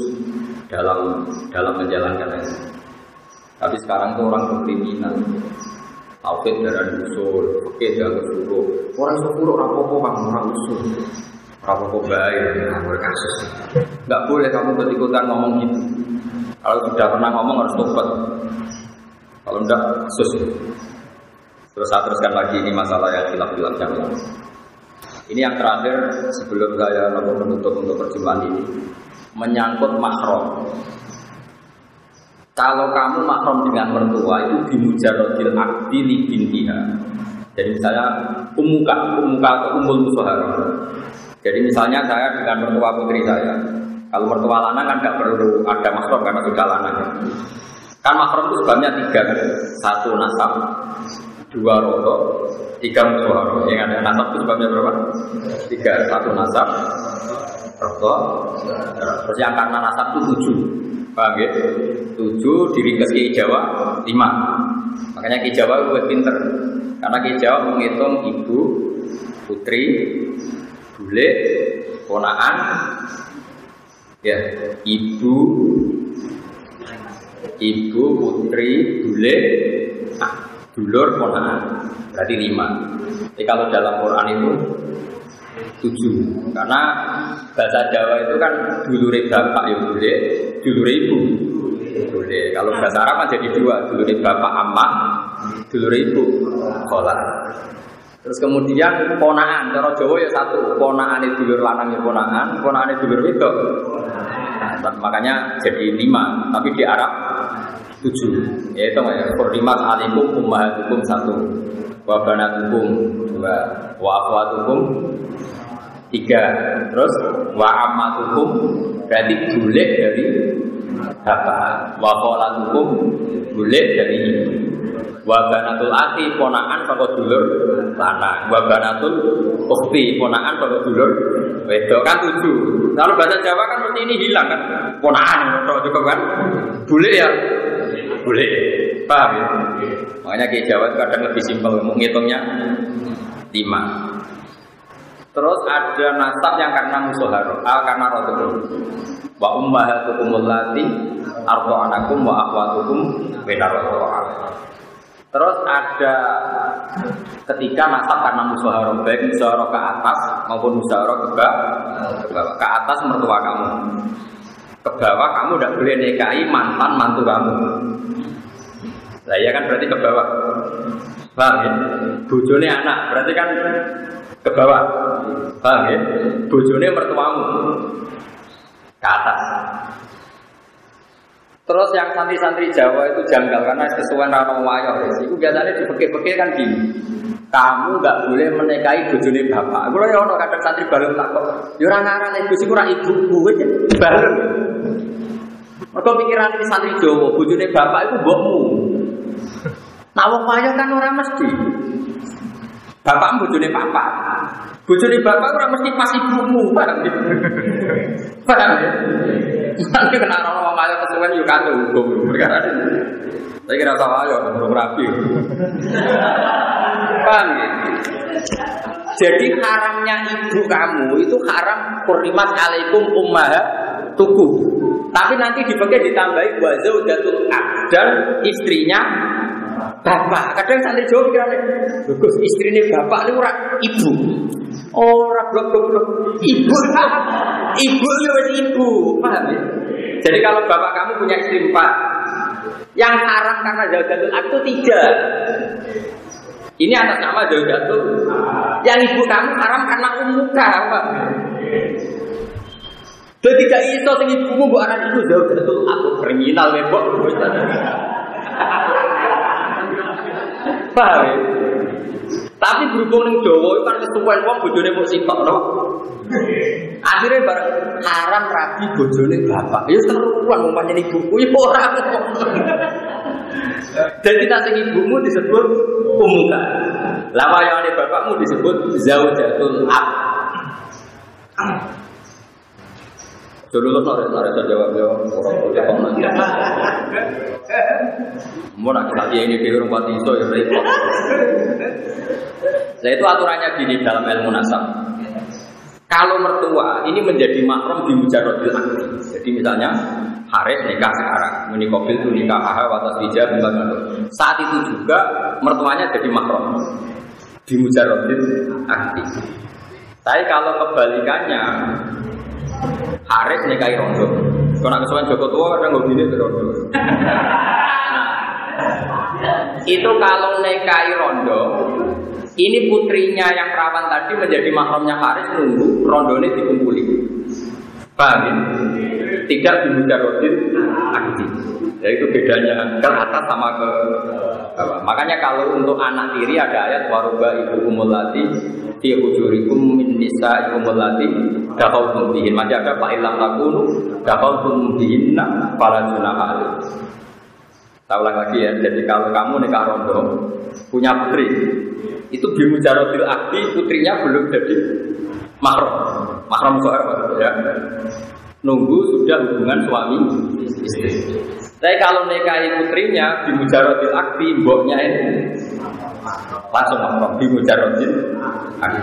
dalam dalam menjalankan ilmu. Tapi sekarang tuh orang berkriminal Tauhid darah usul, oke jangan suruh. Orang suruh rapopo bang orang usul. Rapopo baik, ngawur kasus. Gak boleh kamu ketikutan ngomong gitu. Kalau sudah pernah ngomong harus tobat. Kalau enggak, kasus. Terus saya teruskan lagi ini masalah yang hilaf-hilaf yang Ini yang terakhir sebelum saya menutup untuk perjumpaan ini menyangkut mahram. Kalau kamu mahram dengan mertua itu bimujarodil akdi li bintiha. Jadi misalnya umuka, umuka atau umul musuhara. Jadi misalnya saya dengan mertua putri saya. Kalau mertua lanang kan nggak perlu ada mahram karena sudah lanang. Kan mahram itu sebabnya tiga kan? Satu nasab, dua roto, tiga musuhara. Yang ada nasab itu sebabnya berapa? Tiga, satu nasab, roto, terus yang karena nasab itu tujuh. Paham ya? Tujuh diri ke Jawa, lima. Makanya Kiai Jawa gue pinter. Karena Kiai Jawa menghitung ibu, putri, bule, ponaan, ya ibu, ibu, putri, bule, ah, dulur, ponaan. Berarti lima. Jadi kalau dalam Quran itu tujuh. Karena bahasa Jawa itu kan dulure bapak ya boleh dulure ibu. Boleh kalau bahasa Arab kan jadi dua dulure bapak amma dulure ibu. Kola. Terus kemudian ponaan cara Jawa ya satu. Ponaan itu dulur lanang ya ponaan ponaan itu dulur itu nah, makanya jadi lima. Tapi di Arab tujuh ya itu ya? Kurdimat alikum ummahatukum satu. Wa banatukum dua. Wa akhwatukum tiga. Terus wa amatukum berarti bulik dari bapak wa kholatukum bulik dari ibu wa banatul akhi ponaan saka dulur lanang wa banatul ukhti ponaan saka dulur wedok. Kan tujuh. Kalau bahasa Jawa kan mesti ini hilang kan? Ponaan kalau cukup kan? Bulik ya bulik paham ya makanya ke Jawa kadang lebih simpel menghitungnya lima Terus ada nasab yang karena musuharo, ah karena rotukum. Wa ummahatukum allati anakum wa akhwatukum benar Terus ada ketika nasab karena musuharo, baik musuharo ke atas maupun musuharo ke bawah. Ke atas mertua kamu. Ke bawah kamu tidak boleh nikahi mantan mantu kamu. Nah, ya kan berarti ke bawah. Paham ya? Bujone anak, berarti kan ke bawah. Paham ya? Bojone mertuamu ke atas. Terus yang santri-santri Jawa itu janggal karena kesuwen rano wayo. Itu biasanya dipekik-pekik kan gini. Kamu nggak boleh menikahi bojone bapak. Kalau ya ono kadang santri baru tak kok. Ya ora ngarang ibu sih kurang ibu gue bareng. Mereka pikiran ini santri Jawa, bojone bapak itu mbokmu. Nah wong wayo kan orang mesti. Bapak bojone papa. Bojone bapak ora mesti pas ibumu, paham ya? Paham ya? Nanti kena orang ayo kesuwen yo kado hukum perkara. Saya kira salah ayo belum rapi. Paham ya? Jadi haramnya ibu kamu itu haram kurimat alaikum ummah tuku. Tapi nanti dipakai ditambahi wa zaujatul dan istrinya bapak. Kadang santri Jawa pikirannya, bagus istrinya bapak ini orang ibu. Orang blok blok blok. Ibu, ibu ya wes ibu, paham ya? Jadi kalau bapak kamu punya istri empat, yang haram karena zaujatul aktu tiga. Ini atas nama zaujatul. Yang ibu kamu haram karena umuka, apa? Dan tidak iso sing ibumu mbok aran iku zaujatul aktu kriminal ya, Mbok. Paham ya? Tapi berhubung ning Jawa itu kan wis wong bojone mung sitok to. Akhirnya bareng haram rabi bojone bapak. Ya seruan wong pancen ibuku ya ora. Jadi nasi ibumu disebut umuka. Lah wayane bapakmu disebut zaujatul ab. Dulu lo sore sore jawab komen. Mau nak kita ini di rumah pati ya repot. Nah itu aturannya gini dalam ilmu nasab. Kalau mertua ini menjadi mahram di mujarodil akli. Jadi misalnya Haris nikah sekarang, ini kobil itu nikah haha watas bija Saat itu juga mertuanya jadi mahram di mujarodil akli. Tapi kalau kebalikannya Haris nikahi rondo. Kalau nak kesuwen Joko tua ada nggak gini rondo. Nah, itu kalau nikahi rondo, ini putrinya yang perawan tadi menjadi mahramnya Haris nunggu rondo ini dikumpuli. Paham ya? Tidak dimudarodin aktif. Ya itu bedanya ke atas sama ke bawah. Makanya kalau untuk anak tiri ada ayat waruba ibu umulati fi hujurikum min nisa umulati dakhaltum bihin. Masih ada fa ilam takunu dakhaltum bihinna fala junaha Saya ulang lagi ya, jadi kalau kamu nikah rondo punya putri, itu bimujarotil akti putrinya belum jadi mahram, mahram soal ya. Nunggu sudah hubungan suami istri. Tapi kalau nikahi putrinya di mujarotil akti, mboknya ini langsung mahram di mujarotil akti.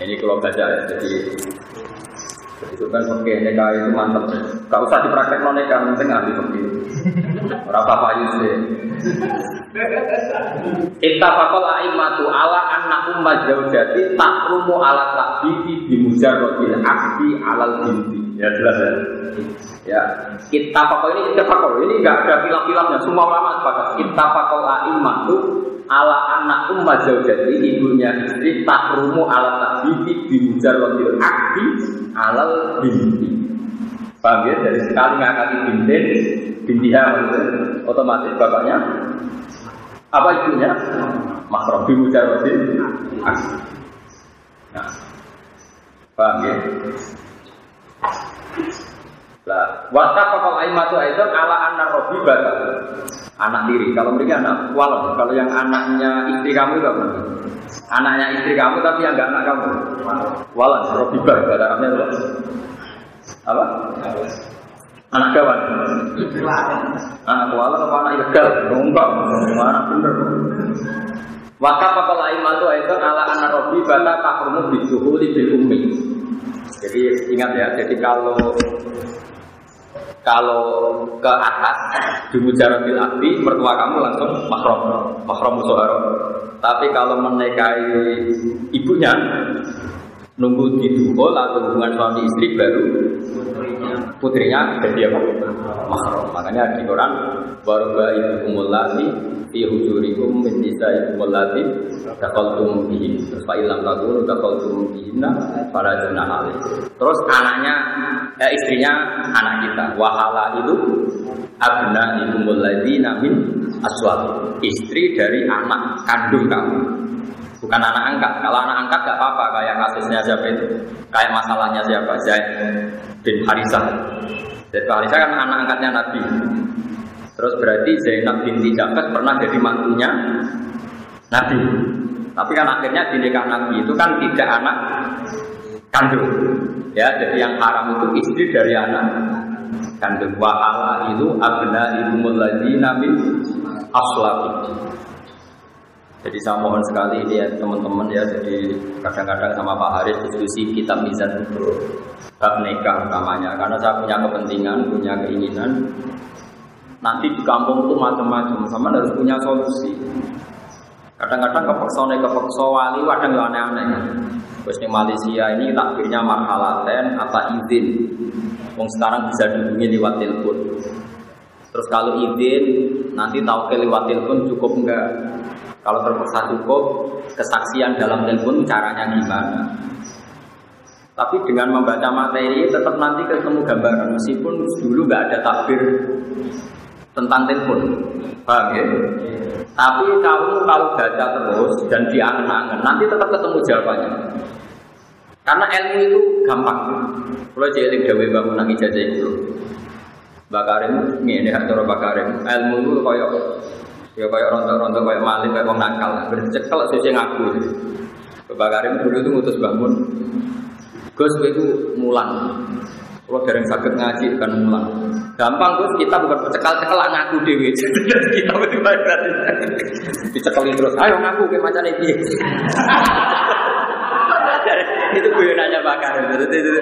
Ini kalau baca ya, jadi itu kan oke nikah itu mantap. Gak usah dipraktek non nikah, penting ahli pergi. Berapa pak Yusuf? Ittafaqal a'immatu ala anna umma zaujati takrumu ala takbibi bi mujarrodil akdi alal binti. Ya jelas ya. Ya, kita pakol ini kita pakol ini enggak ada film-filmnya. Semua ulama sepakat. Kita pakol a'immatu ala anak umma zaujati ibunya istri takrumu ala takbibi bi mujarrodil akdi alal binti. Paham ya? Dari sekali ngangkati bintin, bintiha otomatis bapaknya apa ibunya? Mahram bi mujarrodil akdi. Nah, paham ya? Lah, wata pakal aimatu itu ala anak robi batal. Anak tiri. Kalau mereka anak walau Kalau yang anaknya istri kamu itu apa? Anaknya istri kamu tapi yang enggak anak kamu. Walau robi. Bahasa Arabnya itu apa? Anak kawan. Anak walau apa anak ilegal? Enggak. Mana bener? Wata pakal aimatu itu ala anak robi batal takrumu bijuhuli bil ummi. Jadi ingat ya, jadi kalau kalau ke atas di mujarabil abdi mertua kamu langsung mahram musoharo. Tapi kalau menikahi ibunya nunggu di duhul atau hubungan suami istri baru. Putrinya jadi apa? Mahram makanya di Quran baru ibu kumulasi fi hujurikum min nisaikum allati taqaltum bihin. Terus fa taqaltum bihinna para junah terus anaknya eh, istrinya anak kita. Wahala itu abna ikumul ladina min aswad istri dari anak kandung kamu bukan anak angkat kalau anak angkat gak apa-apa kayak kasusnya siapa itu kayak masalahnya siapa Zaid bin Harisah Zaid bin kan anak angkatnya Nabi Terus berarti Zainab binti Jafar pernah jadi mantunya Nabi. Tapi kan akhirnya di nikah Nabi itu kan tidak anak kandung. Ya, jadi yang haram itu istri dari anak kandung. Wa itu abna ibu ladina min aslabi. Jadi saya mohon sekali ya teman-teman ya jadi kadang-kadang sama Pak Haris diskusi kita bisa bab nikah karena saya punya kepentingan, punya keinginan Nanti di kampung itu macam-macam, sama harus punya solusi. Kadang-kadang kepeksa nih kepeksa wali, kadang nggak aneh-aneh. Terus di Malaysia ini takbirnya marhalaten apa izin. Wong sekarang bisa dihubungi lewat telepon. Terus kalau izin nanti tahu ke lewat telepon cukup enggak? Kalau terpaksa cukup, kesaksian dalam telepon caranya gimana? Tapi dengan membaca materi tetap nanti ketemu gambaran meskipun dulu nggak ada takbir tentang telepon. Paham ya? Tapi kamu kalau baca terus dan diangen-angen, nanti tetap ketemu jawabannya. Karena ilmu itu gampang. Kalau jadi gawe bangun nang ijazah itu. Bakarin ini hak cara bakarin. Ilmu itu koyo ya koyo rontok-rontok koyo malih koyo wong nakal. Bercekel sing ngaku. Bakarin dulu itu ngutus bangun. Gus itu mulan. Kalau dereng sakit ngaji kan mulan. Gampang Gus kita bukan cekal-cekal ngaku dewi. kita betul berarti dicekelin terus. Ayo ngaku ke macam ini. itu gue nanya itu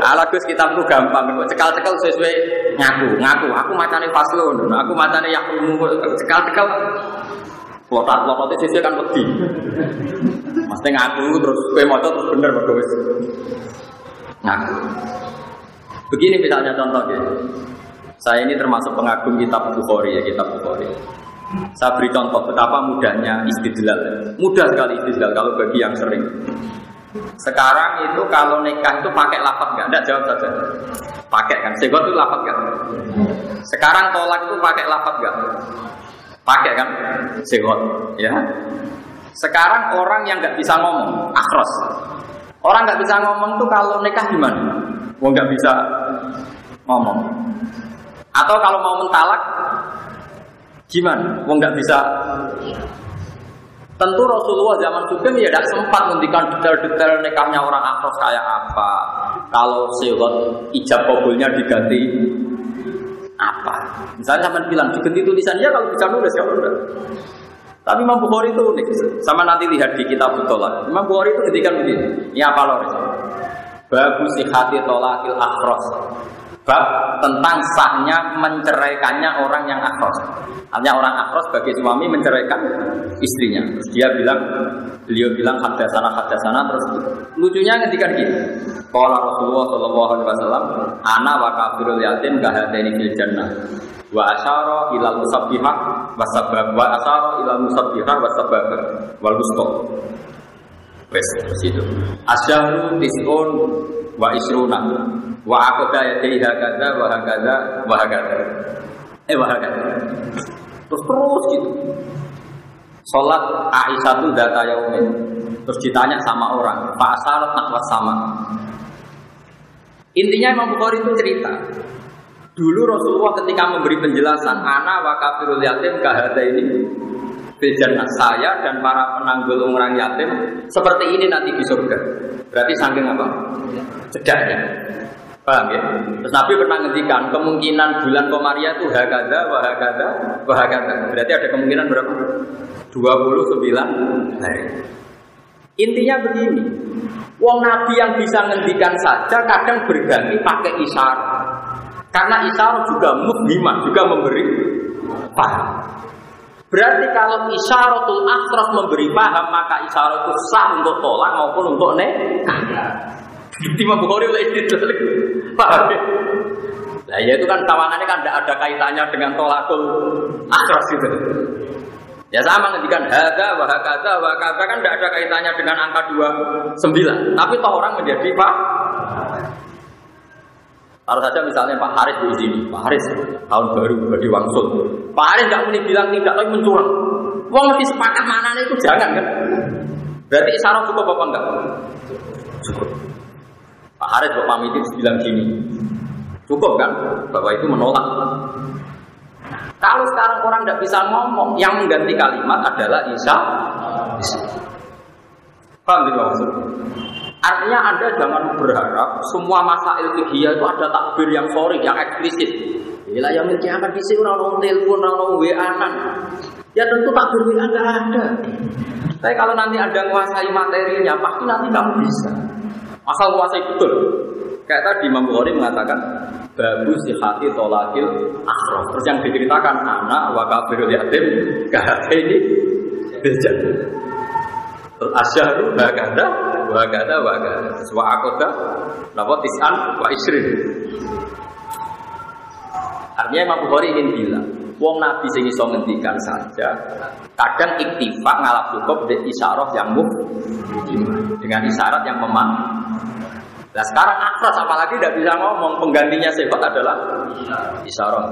ala gus kita perlu gampang. Cekal cekal sesuai ngaku ngaku. Aku macamnya faslo aku macamnya yang cekal cekal lotat lotat itu kan lebih mesti ngaku terus gue mau terus bener bagus ngaku. Begini misalnya contoh ya saya ini termasuk pengagum kitab Bukhari ya kitab Bukhari. Saya beri contoh betapa mudahnya istidlal. Mudah sekali istidlal kalau bagi yang sering sekarang itu kalau nikah itu pakai lapat nggak? Enggak jawab saja. Pakai kan? Segot itu lapat nggak? Sekarang tolak itu pakai lapat nggak? Pakai kan? Segot, ya. Sekarang orang yang nggak bisa ngomong, akros. Orang nggak bisa ngomong tuh kalau nikah gimana? Mau nggak bisa ngomong. Atau kalau mau mentalak, gimana? Mau nggak bisa Tentu Rasulullah zaman Sugeng ya tidak sempat menghentikan detail-detail nikahnya orang akros kayak apa. Kalau sehot ijab kabulnya diganti apa. Misalnya sama bilang diganti tulisannya ya kalau bisa nulis kalau enggak. Tapi Imam Bukhari itu unik. Sama nanti lihat di kitab Tolak. Imam Bukhari itu ngendikan begini. Ini apa loh? Bagus hati tolakil akros. Bab tentang sahnya menceraikannya orang yang akros. Artinya orang akros bagi suami menceraikan istrinya. Terus dia bilang, beliau bilang ada sana ada sana. Terus lucunya ketika gini. Kalau Rasulullah Shallallahu Alaihi Wasallam, ana wa kafirul yatim kahadeni fil jannah. Wa asyara ilal musabbihah wa sabab wa asyara ilal musabbihah wa sabab wal. Wes situ. Asyahru tis'un wa isruna wa aqda yadayhi hakadha wa hakadha wa hakadha. Eh wa hakadha. Terus terus gitu. Sholat Aisyah itu data yaumin. Terus ditanya sama orang, Pak nakwa sama. Intinya Imam Bukhari itu cerita. Dulu Rasulullah ketika memberi penjelasan, Ana wa kafirul yatim kahada ini Bejana saya dan para penanggul orang yatim seperti ini nanti di surga. Berarti saking apa? Cedaknya. Paham ya? Terus Nabi pernah ngendikan kemungkinan bulan Komaria itu hakada, wahakada, wahakada. Berarti ada kemungkinan berapa? 29 hari. Intinya begini, Wong Nabi yang bisa ngendikan saja kadang berganti pakai isyarat. Karena isyarat juga mukmimah, juga memberi paham. Berarti kalau isyaratul akhras memberi paham, maka isyarat sah untuk tolak maupun untuk nekah. Imam Bukhari oleh itu paham? Nah ya itu kan tawangannya kan tidak ada kaitannya dengan tolakul akhras itu. Ya sama ngedikan hada, wahakata, wahakata kan tidak ada kaitannya dengan angka 29. Tapi toh orang menjadi pak. Harus saja misalnya Pak Haris di sini, Pak Haris tahun baru bagi wangsul. Pak Haris nggak mungkin bilang tidak, tapi mencurang. Wong mesti sepakat mana itu jangan kan? Berarti isyarat cukup apa enggak? Cukup. Pak Haris Bapak pamit bilang gini, cukup kan? Bapak itu menolak. Kalau sekarang orang tidak bisa ngomong, yang mengganti kalimat adalah Isa. Paham tidak maksud? Artinya Anda jangan berharap semua masail fikih itu ada takbir yang sorry, yang eksplisit. Bila yang miliki akan bisa orang telepon, orang WA Ya tentu takbir WA nggak ada. Tapi kalau nanti Anda menguasai materinya, pasti nanti kamu bisa. Asal menguasai betul. Kayak tadi Imam Bukhari mengatakan bagus di hati tolakil akhrof. Terus yang diceritakan anak wa kafirul yatim kahati ini bejan. Terus asyharu hakada wa Wagada wagada. Wa akoda napa tis'an wa isrin. Artinya Imam Bukhari ingin bilang, wong nabi sing iso ngendikan saja, kadang iktifa ngalap cukup de isyarah yang muf dengan isyarat yang memang. Nah sekarang akras apalagi tidak bisa ngomong penggantinya sifat adalah isyarah.